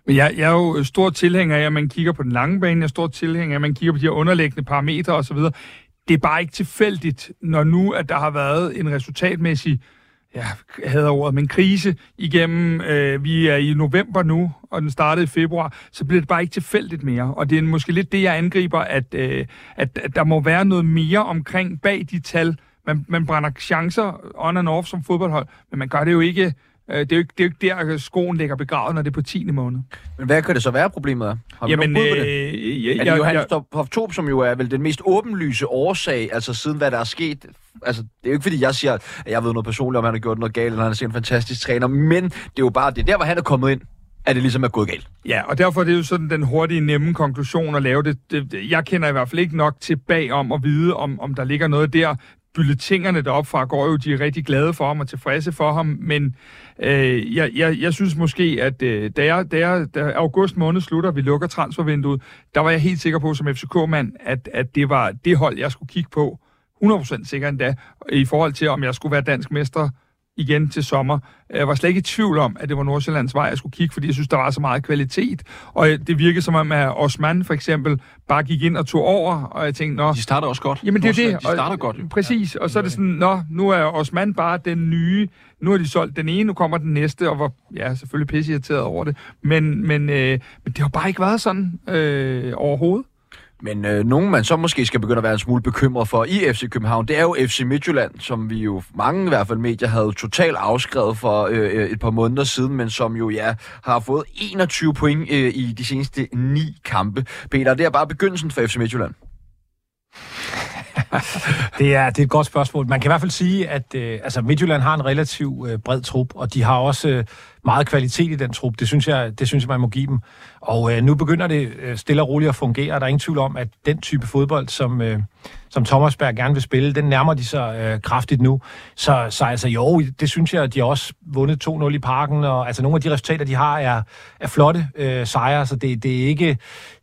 Men jeg, jeg er jo stor tilhænger af, at man kigger på den lange bane. Jeg er stor tilhænger af, at man kigger på de her underliggende parametre osv. Det er bare ikke tilfældigt, når nu, at der har været en resultatmæssig jeg hader ordet, men krise igennem, øh, vi er i november nu, og den startede i februar, så bliver det bare ikke tilfældigt mere. Og det er måske lidt det, jeg angriber, at, øh, at, at der må være noget mere omkring bag de tal. Man, man brænder chancer on and off som fodboldhold, men man gør det jo ikke... Øh, det, er jo ikke, det er jo ikke der, skoen ligger begravet, når det er på 10. måned. Men hvad kan det så være, problemet er? Har vi Jamen, nogen bud på det? øh, jeg, Er det jeg, Johan jeg, Stof som jo er vel den mest åbenlyse årsag, altså siden hvad der er sket? Altså, det er jo ikke fordi, jeg siger, at jeg ved noget personligt, om han har gjort noget galt, eller han er en fantastisk træner, men det er jo bare, det er der, hvor han er kommet ind, at det ligesom er gået galt. Ja, og derfor er det jo sådan den hurtige, nemme konklusion at lave det. det, jeg kender i hvert fald ikke nok tilbage om at vide, om, om der ligger noget der. Bulletingerne deropfra går jo, de er rigtig glade for ham og tilfredse for ham, men øh, jeg, jeg, jeg synes måske, at øh, da, jeg, da, jeg, da august måned slutter, vi lukker transfervinduet, der var jeg helt sikker på som FCK-mand, at, at det var det hold, jeg skulle kigge på. 100% sikker endda, i forhold til, om jeg skulle være dansk mester igen til sommer. Jeg var slet ikke i tvivl om, at det var Nordsjællands vej, jeg skulle kigge, fordi jeg synes, der var så meget kvalitet. Og det virkede som om, at Osman for eksempel bare gik ind og tog over, og jeg tænkte, nå, De starter også godt. Jamen det er det. De starter godt. Jo. Præcis, og så er det sådan, nå, nu er Osman bare den nye, nu har de solgt den ene, nu kommer den næste, og var ja, selvfølgelig pisse irriteret over det. Men, men, øh, men det har bare ikke været sådan øh, overhovedet. Men øh, nogen, man så måske skal begynde at være en smule bekymret for i FC København, det er jo FC Midtjylland, som vi jo mange i hvert fald medier havde totalt afskrevet for øh, øh et par måneder siden, men som jo ja har fået 21 point øh, i de seneste ni kampe. Peter, det er bare begyndelsen for FC Midtjylland. Det er, det er et godt spørgsmål. Man kan i hvert fald sige, at øh, altså Midtjylland har en relativ øh, bred trup, og de har også øh, meget kvalitet i den trup. Det synes jeg, det synes jeg man må give dem. Og øh, nu begynder det øh, stille og roligt at fungere. Der er ingen tvivl om, at den type fodbold, som, øh, som Thomasberg gerne vil spille, den nærmer de sig øh, kraftigt nu. Så, så altså jo, det synes jeg, at de har også vundet 2-0 i parken, og altså nogle af de resultater, de har, er, er flotte øh, sejre, så det, det er ikke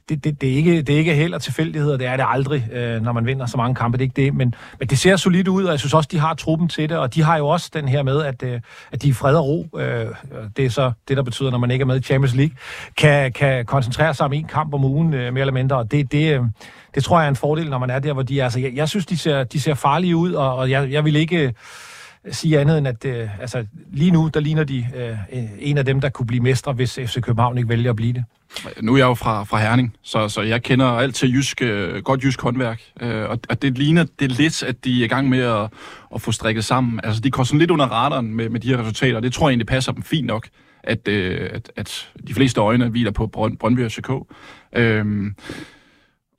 det, det, det, er ikke, det er ikke held og tilfældigheder, det er det aldrig, øh, når man vinder så mange kampe, det er ikke det, men, men det ser solidt ud, og jeg synes også, de har truppen til det, og de har jo også den her med, at, øh, at de er i fred og ro, øh, det er så det, der betyder, når man ikke er med i Champions League, kan, kan koncentrere sig om en kamp om ugen, øh, mere eller mindre, og det, det, øh, det tror jeg er en fordel, når man er der, hvor de er. Altså, jeg, jeg synes, de ser, de ser farlige ud, og, og jeg, jeg vil ikke øh, sige andet end, at øh, altså, lige nu, der ligner de øh, en af dem, der kunne blive mestre, hvis FC København ikke vælger at blive det. Nu er jeg jo fra, fra Herning, så, så jeg kender alt til jysk, øh, godt jysk håndværk. Øh, og, og det ligner det lidt, at de er i gang med at, at få strikket sammen. Altså, de går sådan lidt under radaren med, med de her resultater, og det tror jeg egentlig passer dem fint nok, at, øh, at, at de fleste øjne hviler på Brøn, Brøndby og CK. Øh,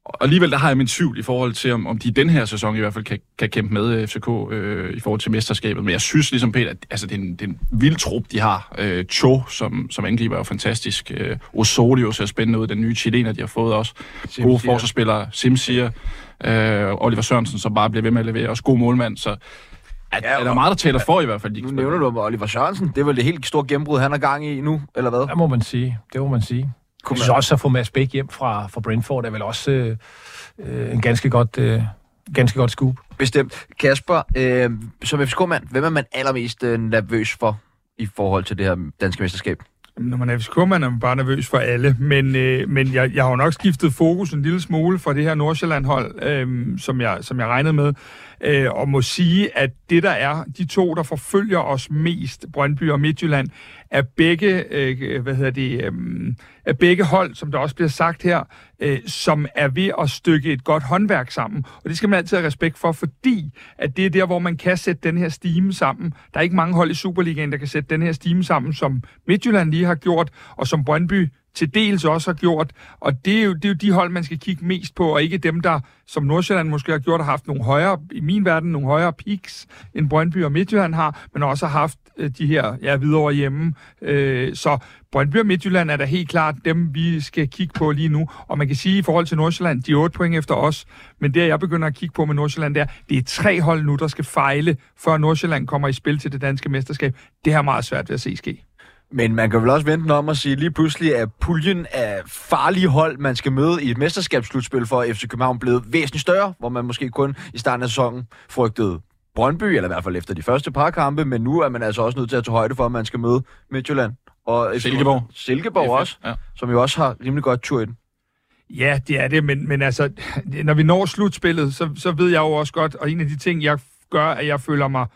og alligevel der har jeg min tvivl i forhold til, om, om de i den her sæson i hvert fald kan, kan kæmpe med øh, FCK øh, i forhold til mesterskabet. Men jeg synes ligesom, Peter, at altså, det, er en, det er en vild trup, de har. Øh, Cho, som, som angriber, er jo fantastisk. Øh, Osorio ser spændende ud. Den nye chilener, de har fået også. Gode forsvarsspillere. Simsier. Øh, Oliver Sørensen, som bare bliver ved med at levere. Også god målmand. Så at, Ja, er der meget, der taler for i hvert fald. De Nu nævner du Oliver Sørensen. Det er vel det helt store gennembrud, han er gang i nu, eller hvad? Det må man sige. Det må man sige. Jeg synes også at få Mads Bæk hjem fra, fra Brentford er vel også øh, øh, en ganske godt, øh, ganske godt scoop. Bestemt. Kasper, øh, som FCK-mand, hvem er man allermest øh, nervøs for i forhold til det her danske mesterskab? Når man er FCK-mand, er man bare nervøs for alle, men, øh, men jeg, jeg har jo nok skiftet fokus en lille smule fra det her Nordsjælland-hold, øh, som, jeg, som jeg regnede med, øh, og må sige, at det der er, de to, der forfølger os mest, Brøndby og Midtjylland, er begge, øh, hvad hedder det, øh, er begge hold, som der også bliver sagt her, øh, som er ved at stykke et godt håndværk sammen. Og det skal man altid have respekt for, fordi at det er der, hvor man kan sætte den her stime sammen. Der er ikke mange hold i Superligaen, der kan sætte den her stime sammen, som Midtjylland lige har gjort, og som Brøndby til dels også har gjort, og det er, jo, det er jo de hold, man skal kigge mest på, og ikke dem, der, som Nordsjælland måske har gjort, har haft nogle højere, i min verden, nogle højere peaks, end Brøndby og Midtjylland har, men også har haft øh, de her, ja, videre hjemme. Øh, så Brøndby og Midtjylland er da helt klart dem, vi skal kigge på lige nu. Og man kan sige i forhold til Nordsjælland, de er 8 point efter os, men det, jeg begynder at kigge på med Nordsjælland, det er, det er tre hold nu, der skal fejle, før Nordsjælland kommer i spil til det danske mesterskab. Det har meget svært ved at se ske. Men man kan vel også vente om at sige, lige pludselig at puljen af farlige hold, man skal møde i et mesterskabsslutspil for FC København blevet væsentligt større, hvor man måske kun i starten af sæsonen frygtede Brøndby, eller i hvert fald efter de første par kampe, men nu er man altså også nødt til at tage højde for, at man skal møde Midtjylland. Og Silkeborg. Silkeborg også, Ja. som jo også har rimelig godt tur i den. Ja, det er det, men, men altså, når vi når slutspillet, så, så ved jeg jo også godt, og en af de ting, jeg gør, at jeg føler mig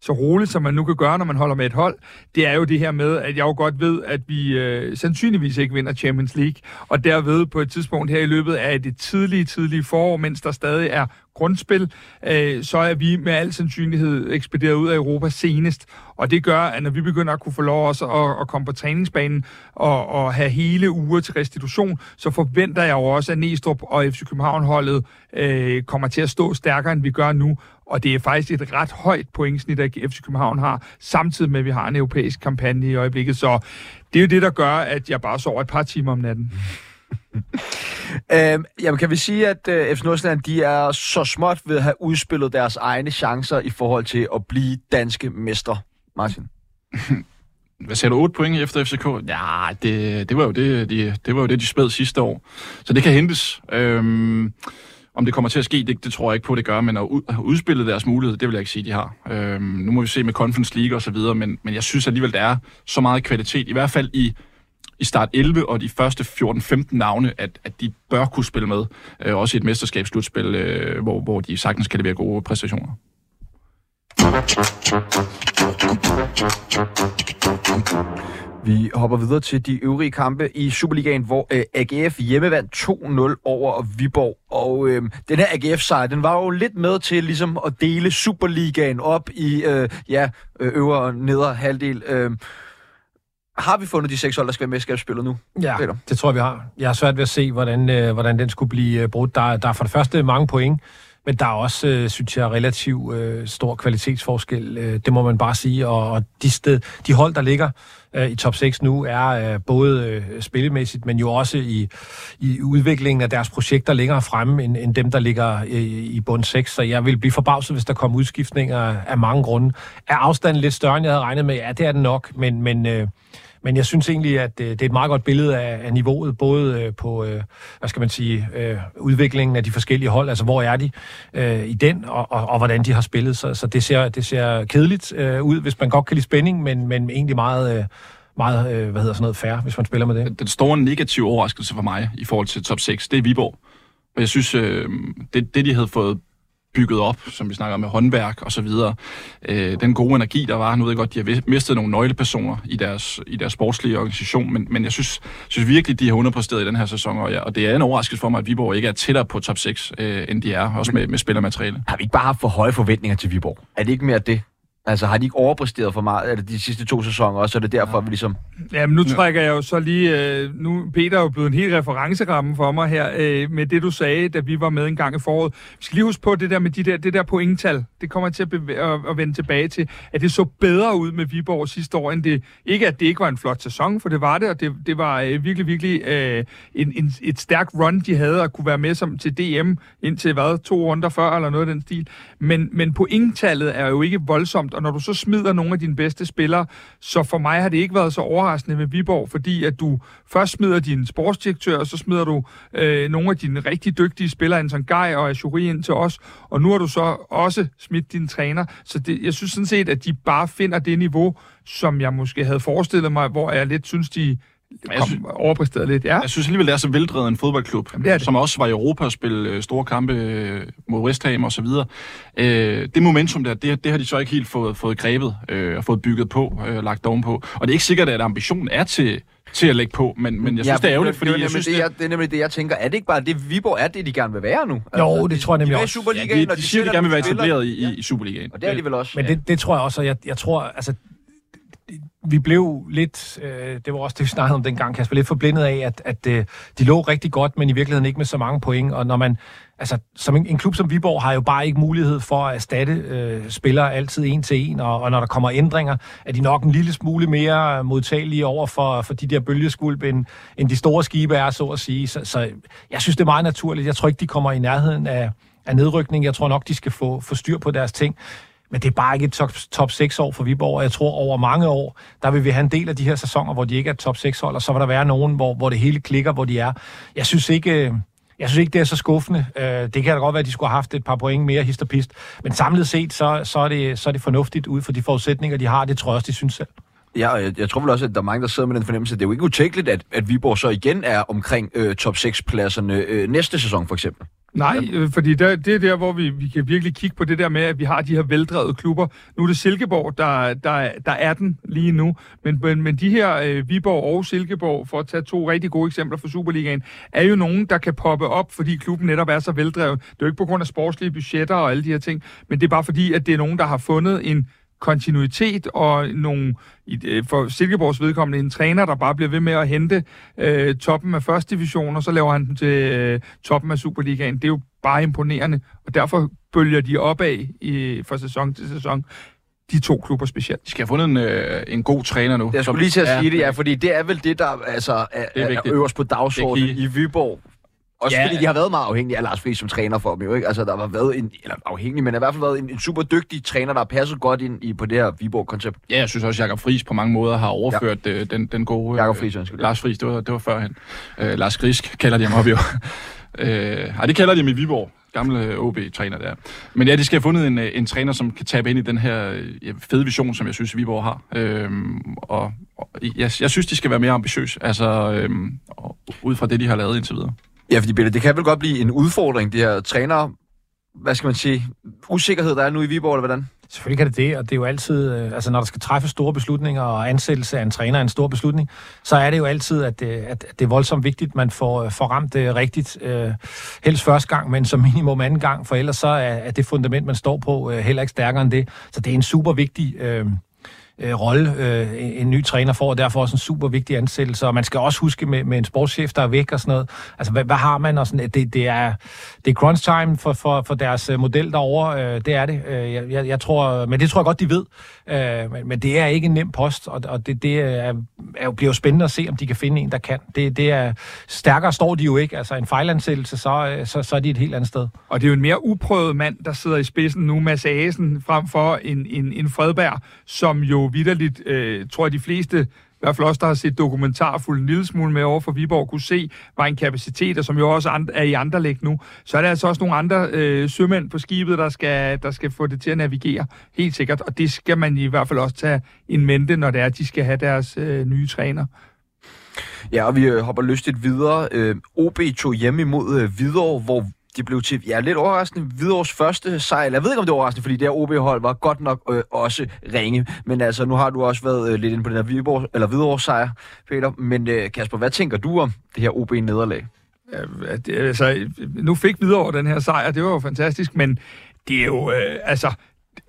så roligt, som man nu kan gøre, når man holder med et hold, det er jo det her med, at jeg jo godt ved, at vi øh, sandsynligvis ikke vinder Champions League, og derved på et tidspunkt her i løbet af det tidlige, tidlige forår, mens der stadig er grundspil, øh, så er vi med al sandsynlighed ekspederet ud af Europa senest. Og det gør, at når vi begynder at kunne få lov også at, at komme på træningsbanen og, og have hele uger til restitution, så forventer jeg jo også, at Næstrup og FC København-holdet øh, kommer til at stå stærkere, end vi gør nu. Og det er faktisk et ret højt pointsnit, at FC København har, samtidig med, at vi har en europæisk kampagne i øjeblikket. Så det er jo det, der gør, at jeg bare sover et par timer om natten. Øhm, jamen, kan vi sige, at øh, FC Nordsjælland, de er så småt ved at have udspillet deres egne chancer i forhold til at blive danske mestre? Martin? Hvad sagde du, 8 point efter FCK? Ja, det, det, var jo det, de, det var jo det, de spæd sidste år. Så det kan hentes. Øhm, om det kommer til at ske, det, det tror jeg ikke på, det gør, men at ud- at udspille deres mulighed, det vil jeg ikke sige, de har. Øhm, nu må vi se med Conference League og så videre, men, men jeg synes alligevel, der er så meget kvalitet, i hvert fald i, i start 11 og de første 14-15 navne, at, at de bør kunne spille med, øh, også i et mesterskabsslutspil, øh, hvor, hvor de sagtens kan levere gode præstationer. Vi hopper videre til de øvrige kampe i Superligaen, hvor øh, AGF hjemmevandt 2-0 over Viborg. Og øh, den her AGF-sejr, den var jo lidt med til ligesom at dele Superligaen op i øh, ja, øh, øvre og nedre halvdel. Øh, har vi fundet de seks hold, der skal være mesterskabsspillet nu? Ja, Peter? det tror jeg, vi har. Jeg har svært ved at se, hvordan, øh, hvordan den skulle blive øh, brudt. Der, der er for det første mange point, men der er også, øh, synes jeg, relativt øh, stor kvalitetsforskel. Øh, det må man bare sige. Og, og de, sted, de hold, der ligger øh, i top 6 nu, er øh, både øh, spillemæssigt, men jo også i, i udviklingen af deres projekter længere fremme, end, end dem, der ligger øh, i bund 6. Så jeg vil blive forbavset, hvis der kommer udskiftninger af mange grunde. Er afstanden lidt større, end jeg havde regnet med? Ja, det er den nok, men... men øh, men jeg synes egentlig, at øh, det er et meget godt billede af, af niveauet, både øh, på, øh, hvad skal man sige, udviklingen af de forskellige hold, altså hvor er de i den, og, og, og hvordan de har spillet. Så, så det, ser, det ser kedeligt ud, hvis man godt kan lide spænding, men, men egentlig meget, meget øh, hvad hedder sådan noget, fair, hvis man spiller med det. den store negative overraskelse for mig i forhold til top 6, det er Viborg. Og jeg synes, øh, det, det de havde fået bygget op, som vi snakker med håndværk og så videre, øh, den gode energi, der var, nu ved jeg godt, de har mistet nogle nøglepersoner i deres, i deres sportslige organisation, men, men jeg synes, synes virkelig, de har underpræsteret i den her sæson, og, ja, og det er en overraskelse for mig, at Viborg ikke er tættere på top 6, øh, end de er, også med, med spillermateriale. Har vi ikke bare haft for høje forventninger til Viborg? Er det ikke mere det? Altså, har de ikke overpræsteret for meget af de sidste to sæsoner, og så er det derfor, ja. vi ligesom... Jamen, nu trækker jeg jo så lige... Øh, nu Peter er jo blevet en helt referenceramme for mig her, øh, med det du sagde, da vi var med en gang i foråret. Vi skal lige huske på det der med de der, det der pointtal. Det kommer jeg til at, bevæ- at, at vende tilbage til. At det så bedre ud med Viborg sidste år, end det... Ikke at det ikke var en flot sæson, for det var det, og det, det var øh, virkelig, virkelig øh, en, en, et stærkt run, de havde at kunne være med som til DM indtil, hvad, to runder før, eller noget af den stil. Men, men pointtallet er jo ikke voldsomt, og når du så smider nogle af dine bedste spillere, så for mig har det ikke været så overraskende med Viborg, fordi at du først smider din sportsdirektør, og så smider du øh, nogle af dine rigtig dygtige spillere, Anton Gej og Ashuri ind til os, og nu har du så også smidt din træner. Så det, jeg synes sådan set, at de bare finder det niveau, som jeg måske havde forestillet mig, hvor jeg lidt synes, de jeg synes- overpræsteret lidt. Ja. Jeg synes alligevel, det er så veldrevet en fodboldklub, Jamen, det det. som også var i Europa og spille øh, store kampe øh, mod West Ham og så videre. Øh, det momentum der, det, det har de så ikke helt fået, fået grebet øh, og fået bygget på, øh, lagt ovenpå. Og det er ikke sikkert, at ambitionen er til, til at lægge på, men, men jeg synes, det er ærgerligt, fordi det, er jeg nemlig synes, det, det, jeg, det er nemlig det, jeg tænker. Er det ikke bare det, Viborg er det, de gerne vil være nu? Jo, det tror jeg nemlig de, de er i også. Superligaen, ja, de, og de siger, de gerne vil være etableret i, i, i Superligaen. Og det er de vel også. Men det, det tror jeg også, og jeg, jeg tror, altså, vi blev lidt, øh, det var også det, vi snakkede om dengang, Kasper, lidt forblindet af, at, at øh, de lå rigtig godt, men i virkeligheden ikke med så mange point. Og når man, altså, som en, en klub som Viborg har jo bare ikke mulighed for at erstatte øh, spillere altid en til en, og, og når der kommer ændringer, er de nok en lille smule mere modtagelige over for, for de der bølgeskulp, end, end de store skibe er, så at sige. Så, så jeg synes, det er meget naturligt. Jeg tror ikke, de kommer i nærheden af, af nedrykning. Jeg tror nok, de skal få, få styr på deres ting. Men det er bare ikke et top, top 6 år for Viborg, og jeg tror over mange år, der vil vi have en del af de her sæsoner, hvor de ikke er top 6 hold, og så vil der være nogen, hvor, hvor det hele klikker, hvor de er. Jeg synes ikke, øh, jeg synes ikke, det er så skuffende. Øh, det kan da godt være, at de skulle have haft et par point mere hist og pist. Men samlet set, så, så, er, det, så er det fornuftigt ud for de forudsætninger, de har. Det tror jeg også, de synes selv. Ja, og jeg, jeg tror vel også, at der er mange, der sidder med den fornemmelse. Det er jo ikke utænkeligt, at, at Viborg så igen er omkring øh, top 6-pladserne øh, næste sæson, for eksempel. Nej, øh, fordi der, det er der, hvor vi, vi kan virkelig kigge på det der med, at vi har de her veldrevede klubber. Nu er det Silkeborg, der, der, der er den lige nu. Men, men, men de her øh, Viborg og Silkeborg, for at tage to rigtig gode eksempler for Superligaen, er jo nogen, der kan poppe op, fordi klubben netop er så veldrevet. Det er jo ikke på grund af sportslige budgetter og alle de her ting, men det er bare fordi, at det er nogen, der har fundet en kontinuitet og nogle, øh, for Silkeborgs vedkommende, en træner, der bare bliver ved med at hente øh, toppen af første division, og så laver han den til øh, toppen af Superligaen. Det er jo bare imponerende, og derfor bølger de opad i, fra sæson til sæson de to klubber specielt. De skal have fundet en, øh, en god træner nu. Jeg skulle lige til at sige det, ja, fordi det er vel det, der altså, er, Det er er, vigtigt. er øverst på dagsordenen i Viborg. Også Ja. fordi de har været meget afhængige af Lars Friis som træner for dem, jo ikke? Altså, der har været en, eller afhængig, men i hvert fald været en, en super dygtig træner, der har passet godt ind i, på det her Viborg-koncept. Ja, jeg synes også, at Jakob Friis på mange måder har overført ja. den, den gode... Jakob Friis, undskyld. Lars Friis, det var, det var førhen. Øh, Lars Grisk kalder de ham op jo. øh, ej, det kalder de ham i Viborg. Gamle OB-træner der. Men ja, de skal have fundet en, øh, en træner, som kan tabe ind i den her øh, ja, fede vision, som jeg synes, Viborg har. Øhm, og, og jeg, jeg synes, de skal være mere ambitiøse, altså øhm, ud fra det, de har lavet indtil videre. Ja, fordi Bille, det kan vel godt blive en udfordring, det her træner, hvad skal man sige, usikkerhed, der er nu i Viborg, eller hvordan? Selvfølgelig kan det det, og det er jo altid, øh, altså når der skal træffes store beslutninger, og ansættelse af en træner er en stor beslutning, så er det jo altid, at, øh, at det er voldsomt vigtigt, at man får, øh, får ramt det rigtigt, øh, helst første gang, men som minimum anden gang, for ellers så er, er det fundament, man står på, øh, heller ikke stærkere end det. Så det er en super vigtig øh, øh, rolle, øh, en, en ny træner får, og derfor også en super vigtig ansættelse. Og man skal også huske med, med en sportschef, der er væk og sådan noget. Altså, hvad, hvad har man? Og sådan, det, det, er, det er crunch time for, for, for deres øh, model derovre. Øh, det er det. Øh, jeg, jeg, tror, men det tror jeg godt, de ved. Øh, men, men det er ikke en nem post, og, og det, det er, er, jo- bliver jo spændende at se, om de kan finde en, der kan. Det, det er, stærkere står de jo ikke. Altså, en fejlansættelse, så, øh, så, så er de et helt andet sted. Og det er jo en mere uprøvet mand, der sidder i spidsen nu, Mads Asen, frem for en, en, en Fredberg, som jo vidderligt, øh, tror jeg de fleste, i hvert fald også, der har set dokumentar fuldt en lille smule med over for Viborg, kunne se, var en kapacitet, og som jo også er i andre læg nu. Så er der altså også nogle andre øh, sømænd på skibet, der skal, der skal få det til at navigere, helt sikkert. Og det skal man i hvert fald også tage en mente, når det er, at de skal have deres øh, nye træner. Ja, og vi øh, hopper lystigt videre. Øh, OB tog hjem imod øh, Hvidovre, hvor det blev til, ja, lidt overraskende, Hvidovres første sejr. Jeg ved ikke, om det er overraskende, fordi det her OB-hold var godt nok øh, også ringe. Men altså, nu har du også været øh, lidt inde på den her Viborg, eller Hvidovres sejr, Peter. Men øh, Kasper, hvad tænker du om det her OB-nederlag? Ja, det, altså, nu fik Hvidovre den her sejr, det var jo fantastisk, men det er jo, øh, altså,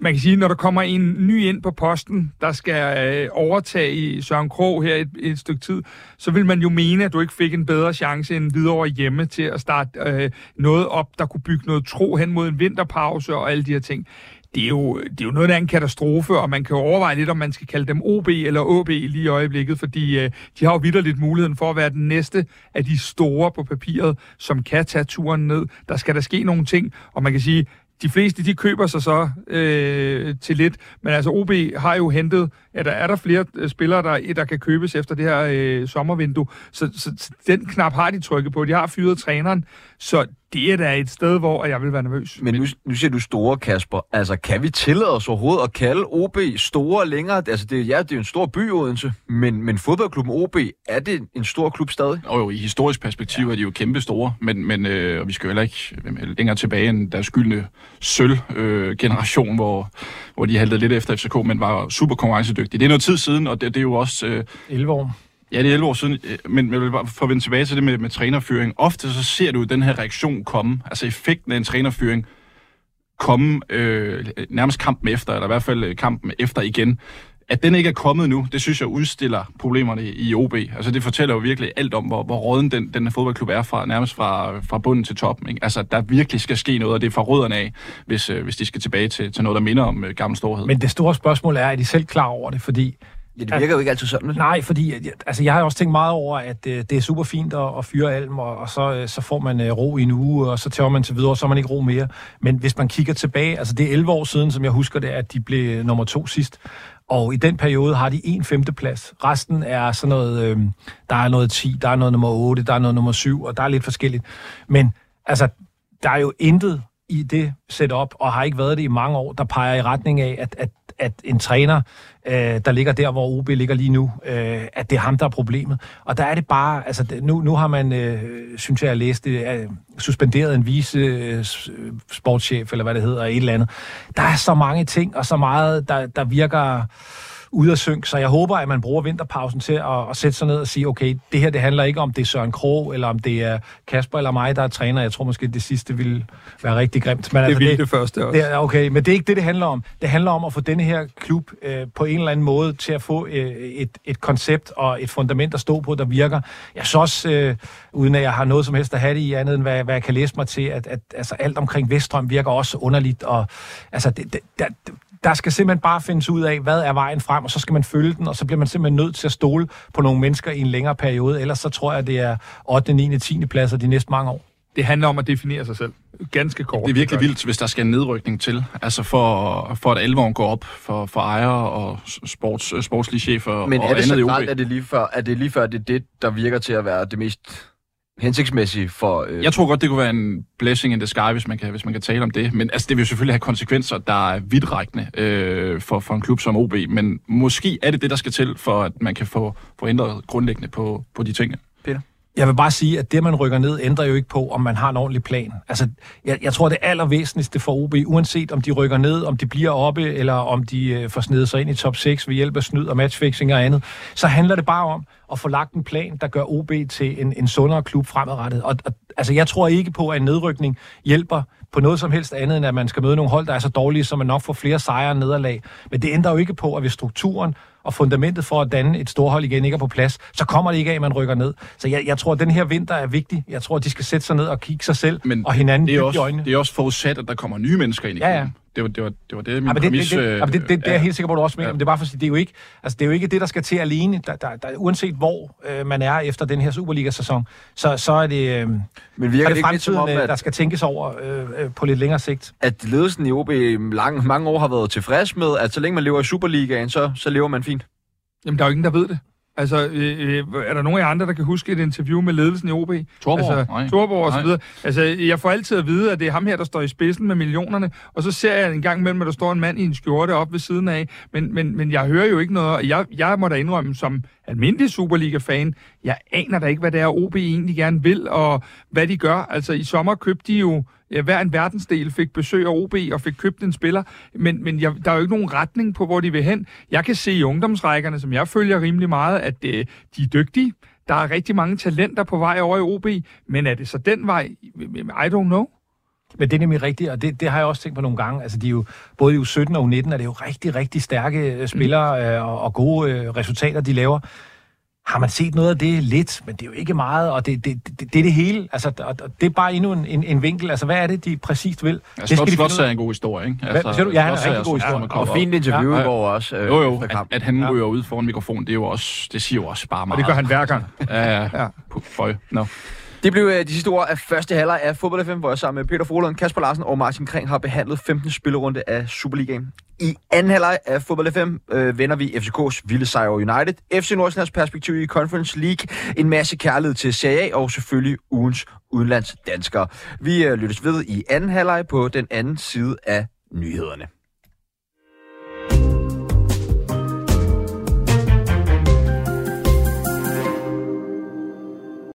man kan sige, når der kommer en ny ind på posten, der skal øh, overtage i Søren Krog her et, et stykke tid, så vil man jo mene, at du ikke fik en bedre chance end videre hjemme til at starte øh, noget op, der kunne bygge noget tro hen mod en vinterpause og alle de her ting. Det er, jo, det er jo noget af en katastrofe, og man kan jo overveje lidt, om man skal kalde dem OB eller AB lige i øjeblikket, fordi øh, de har jo vidderligt muligheden for at være den næste af de store på papiret, som kan tage turen ned. Der skal der ske nogle ting, og man kan sige, de fleste, de køber sig så øh, til lidt, men altså OB har jo hentet, at der er der flere øh, spillere, der, der kan købes efter det her øh, sommervindue, så, så, så den knap har de trykket på. De har fyret træneren, så det er da et sted, hvor jeg vil være nervøs. Men nu, nu siger du store, Kasper. Altså, kan vi tillade os overhovedet at kalde OB store længere? Altså, det, er- ja, det er jo en stor by, Odense, men, men fodboldklubben OB, er det en stor klub stadig? Og jo, i historisk perspektiv ja. er de jo kæmpe store, men, men øh, og vi skal jo heller ikke øh, længere tilbage end deres skyldne sølv-generation, hvor, hvor de haltede lidt efter FCK, men var super konkurrencedygtige. Det er noget tid siden, og det, det er jo også... Øh, 11 år. Ja, det er 11 år siden, øh, men jeg vil bare for at vende tilbage til det med, med trænerføring. Ofte så ser du den her reaktion komme, altså effekten af en trænerføring komme øh, nærmest kampen efter, eller i hvert fald øh, kampen efter igen. at den ikke er kommet nu, det synes jeg udstiller problemerne i OB. Altså det fortæller jo virkelig alt om, hvor, hvor råden den, den fodboldklub er fra, nærmest fra, fra bunden til toppen. Ikke? Altså der virkelig skal ske noget, og det er fra rødderne af, hvis, øh, hvis de skal tilbage til, til noget, der minder om øh, gammel storhed. Men det store spørgsmål er, er de selv klar over det? Fordi Ja, det virker jo ikke altid sådan. Nej, fordi altså, jeg har også tænkt meget over, at øh, det er super fint at, at fyre Alm, og, og så, øh, så får man øh, ro i en uge, og så tager man til videre, og så har man ikke ro mere. Men hvis man kigger tilbage, altså det er 11 år siden, som jeg husker det, at de blev nummer to sidst. Og i den periode har de en femteplads. Resten er sådan noget, øh, der er noget 10, der er noget nummer 8, der er noget nummer 7, og der er lidt forskelligt. Men altså, der er jo intet i det setup, og har ikke været det i mange år, der peger i retning af, at, at, at en træner, øh, der ligger der, hvor OB ligger lige nu, øh, at det er ham, der er problemet. Og der er det bare, altså nu, nu har man, øh, synes jeg, jeg læste, øh, suspenderet en vise øh, sportschef, eller hvad det hedder, et eller andet. Der er så mange ting, og så meget, der, der virker ude af synk, så jeg håber, at man bruger vinterpausen til at, at sætte sig ned og sige, okay, det her det handler ikke om, det er Søren Krog, eller om det er Kasper eller mig, der er træner. Jeg tror måske, det sidste ville være rigtig grimt. Men Det altså, ville det første også. det okay, men det er ikke det, det handler om. Det handler om at få denne her klub øh, på en eller anden måde til at få øh, et, et koncept og et fundament at stå på, der virker. Jeg synes også, øh, uden at jeg har noget som helst at have det i andet, end hvad, hvad jeg kan læse mig til, at, at altså, alt omkring Veststrøm virker også underligt. Og, altså, det, det, der, der skal simpelthen bare findes ud af, hvad er vejen frem, og så skal man følge den, og så bliver man simpelthen nødt til at stole på nogle mennesker i en længere periode. Ellers så tror jeg, det er 8., 9., 10. pladser de næste mange år. Det handler om at definere sig selv. Ganske kort. Det er virkelig vildt, hvis der skal en nedrykning til. Altså for, for at alvoren går op for, for ejere og sports, sportslige chefer Men og er det andet i grelt, at det lige før, at det lige før det er det, der virker til at være det mest hensigtsmæssig for... Øh, Jeg tror godt, det kunne være en blessing in the sky, hvis man kan, hvis man kan tale om det. Men altså, det vil jo selvfølgelig have konsekvenser, der er vidtrækkende øh, for, for en klub som OB. Men måske er det det, der skal til, for at man kan få, få ændret grundlæggende på, på de ting. Jeg vil bare sige, at det, man rykker ned, ændrer jo ikke på, om man har en ordentlig plan. Altså, jeg, jeg tror, det allervæsentligste for OB, uanset om de rykker ned, om de bliver oppe, eller om de øh, får snedet sig ind i top 6 ved hjælp af snyd og matchfixing og andet, så handler det bare om at få lagt en plan, der gør OB til en, en sundere klub fremadrettet. Og, og altså, jeg tror ikke på, at en nedrykning hjælper på noget som helst andet, end at man skal møde nogle hold, der er så dårlige, så man nok får flere sejre og nederlag. Men det ændrer jo ikke på, at hvis strukturen og fundamentet for at danne et storhold igen ikke er på plads, så kommer det ikke af, at man rykker ned. Så jeg, jeg tror, at den her vinter er vigtig. Jeg tror, at de skal sætte sig ned og kigge sig selv Men og hinanden det er, dybt i også, øjnene. det er også forudsat, at der kommer nye mennesker ind i Ja, ja. Det var det, var, det, var det min Ja, men det, det, præmis. det, øh, det, det, det er jeg helt sikker på, at du også mener, Ja. men det er bare for at sige, det er jo ikke, altså, det er jo ikke det, der skal til alene. Der, der, der, uanset hvor øh, man er efter den her Superliga-sæson, så, så er det, øh, men så virker er det det ikke lidt som fremtiden, om, øh, der at, skal tænkes over øh, øh, på lidt længere sigt. at ledelsen i OB lang, mange år har været tilfreds med, at så længe man lever i Superligaen, så, så lever man fint? Jamen, der er jo ingen, der ved det. Altså, øh, øh, er der nogen af jer andre, der kan huske et interview med ledelsen i OB? Torborg? Altså, Nej. Torborg og så videre. Altså, jeg får altid at vide, at det er ham her, der står i spidsen med millionerne, og så ser jeg en gang imellem, at der står en mand i en skjorte op ved siden af, men, men, men jeg hører jo ikke noget, og jeg, jeg må da indrømme, som almindelig Superliga-fan, jeg aner da ikke, hvad det er, OB egentlig gerne vil, og hvad de gør. Altså, i sommer købte de jo ja, hver en verdensdel fik besøg af OB og fik købt en spiller, men, men jeg, der er jo ikke nogen retning på, hvor de vil hen. Jeg kan se i ungdomsrækkerne, som jeg følger rimelig meget, at øh, de er dygtige. Der er rigtig mange talenter på vej over i OB, men er det så den vej? I don't know. Men det er nemlig rigtigt, og det, det har jeg også tænkt på nogle gange. Altså, de er jo, både i U17 og U19 er det jo rigtig, rigtig stærke øh, spillere øh, og, og gode øh, resultater, de laver. Har man set noget af det lidt, men det er jo ikke meget, og det, det, det, det er det hele. Altså, og, og det er bare endnu en, en, en vinkel. Altså, hvad er det, de præcist vil? Ja, det skal Slot, de er en god historie, ikke? Altså, Hvad siger du? Ja, han er Slot rigtig god historie. Og fint interview Ja, i går også. Øh, Jo, jo, at, at han Ja. ryger ud foran mikrofonen, det, er jo også, det siger jo også bare Og meget. det gør han hver gang. Ja, ja. Føj. No. Det blev øh, de sidste ord af første halvleg af Fodbold FM, hvor jeg sammen med Peter Frohlund, Kasper Larsen og Martin Kring har behandlet 15. spillerunde af Superligaen. I anden halvleg af Fodbold FM øh, vender vi FCK's vilde sejr over United, FC Nordsjællands perspektiv i Conference League, en masse kærlighed til Serie A og selvfølgelig ugens udenlandsdanskere. Vi øh, lyttes ved i anden halvleg på den anden side af nyhederne.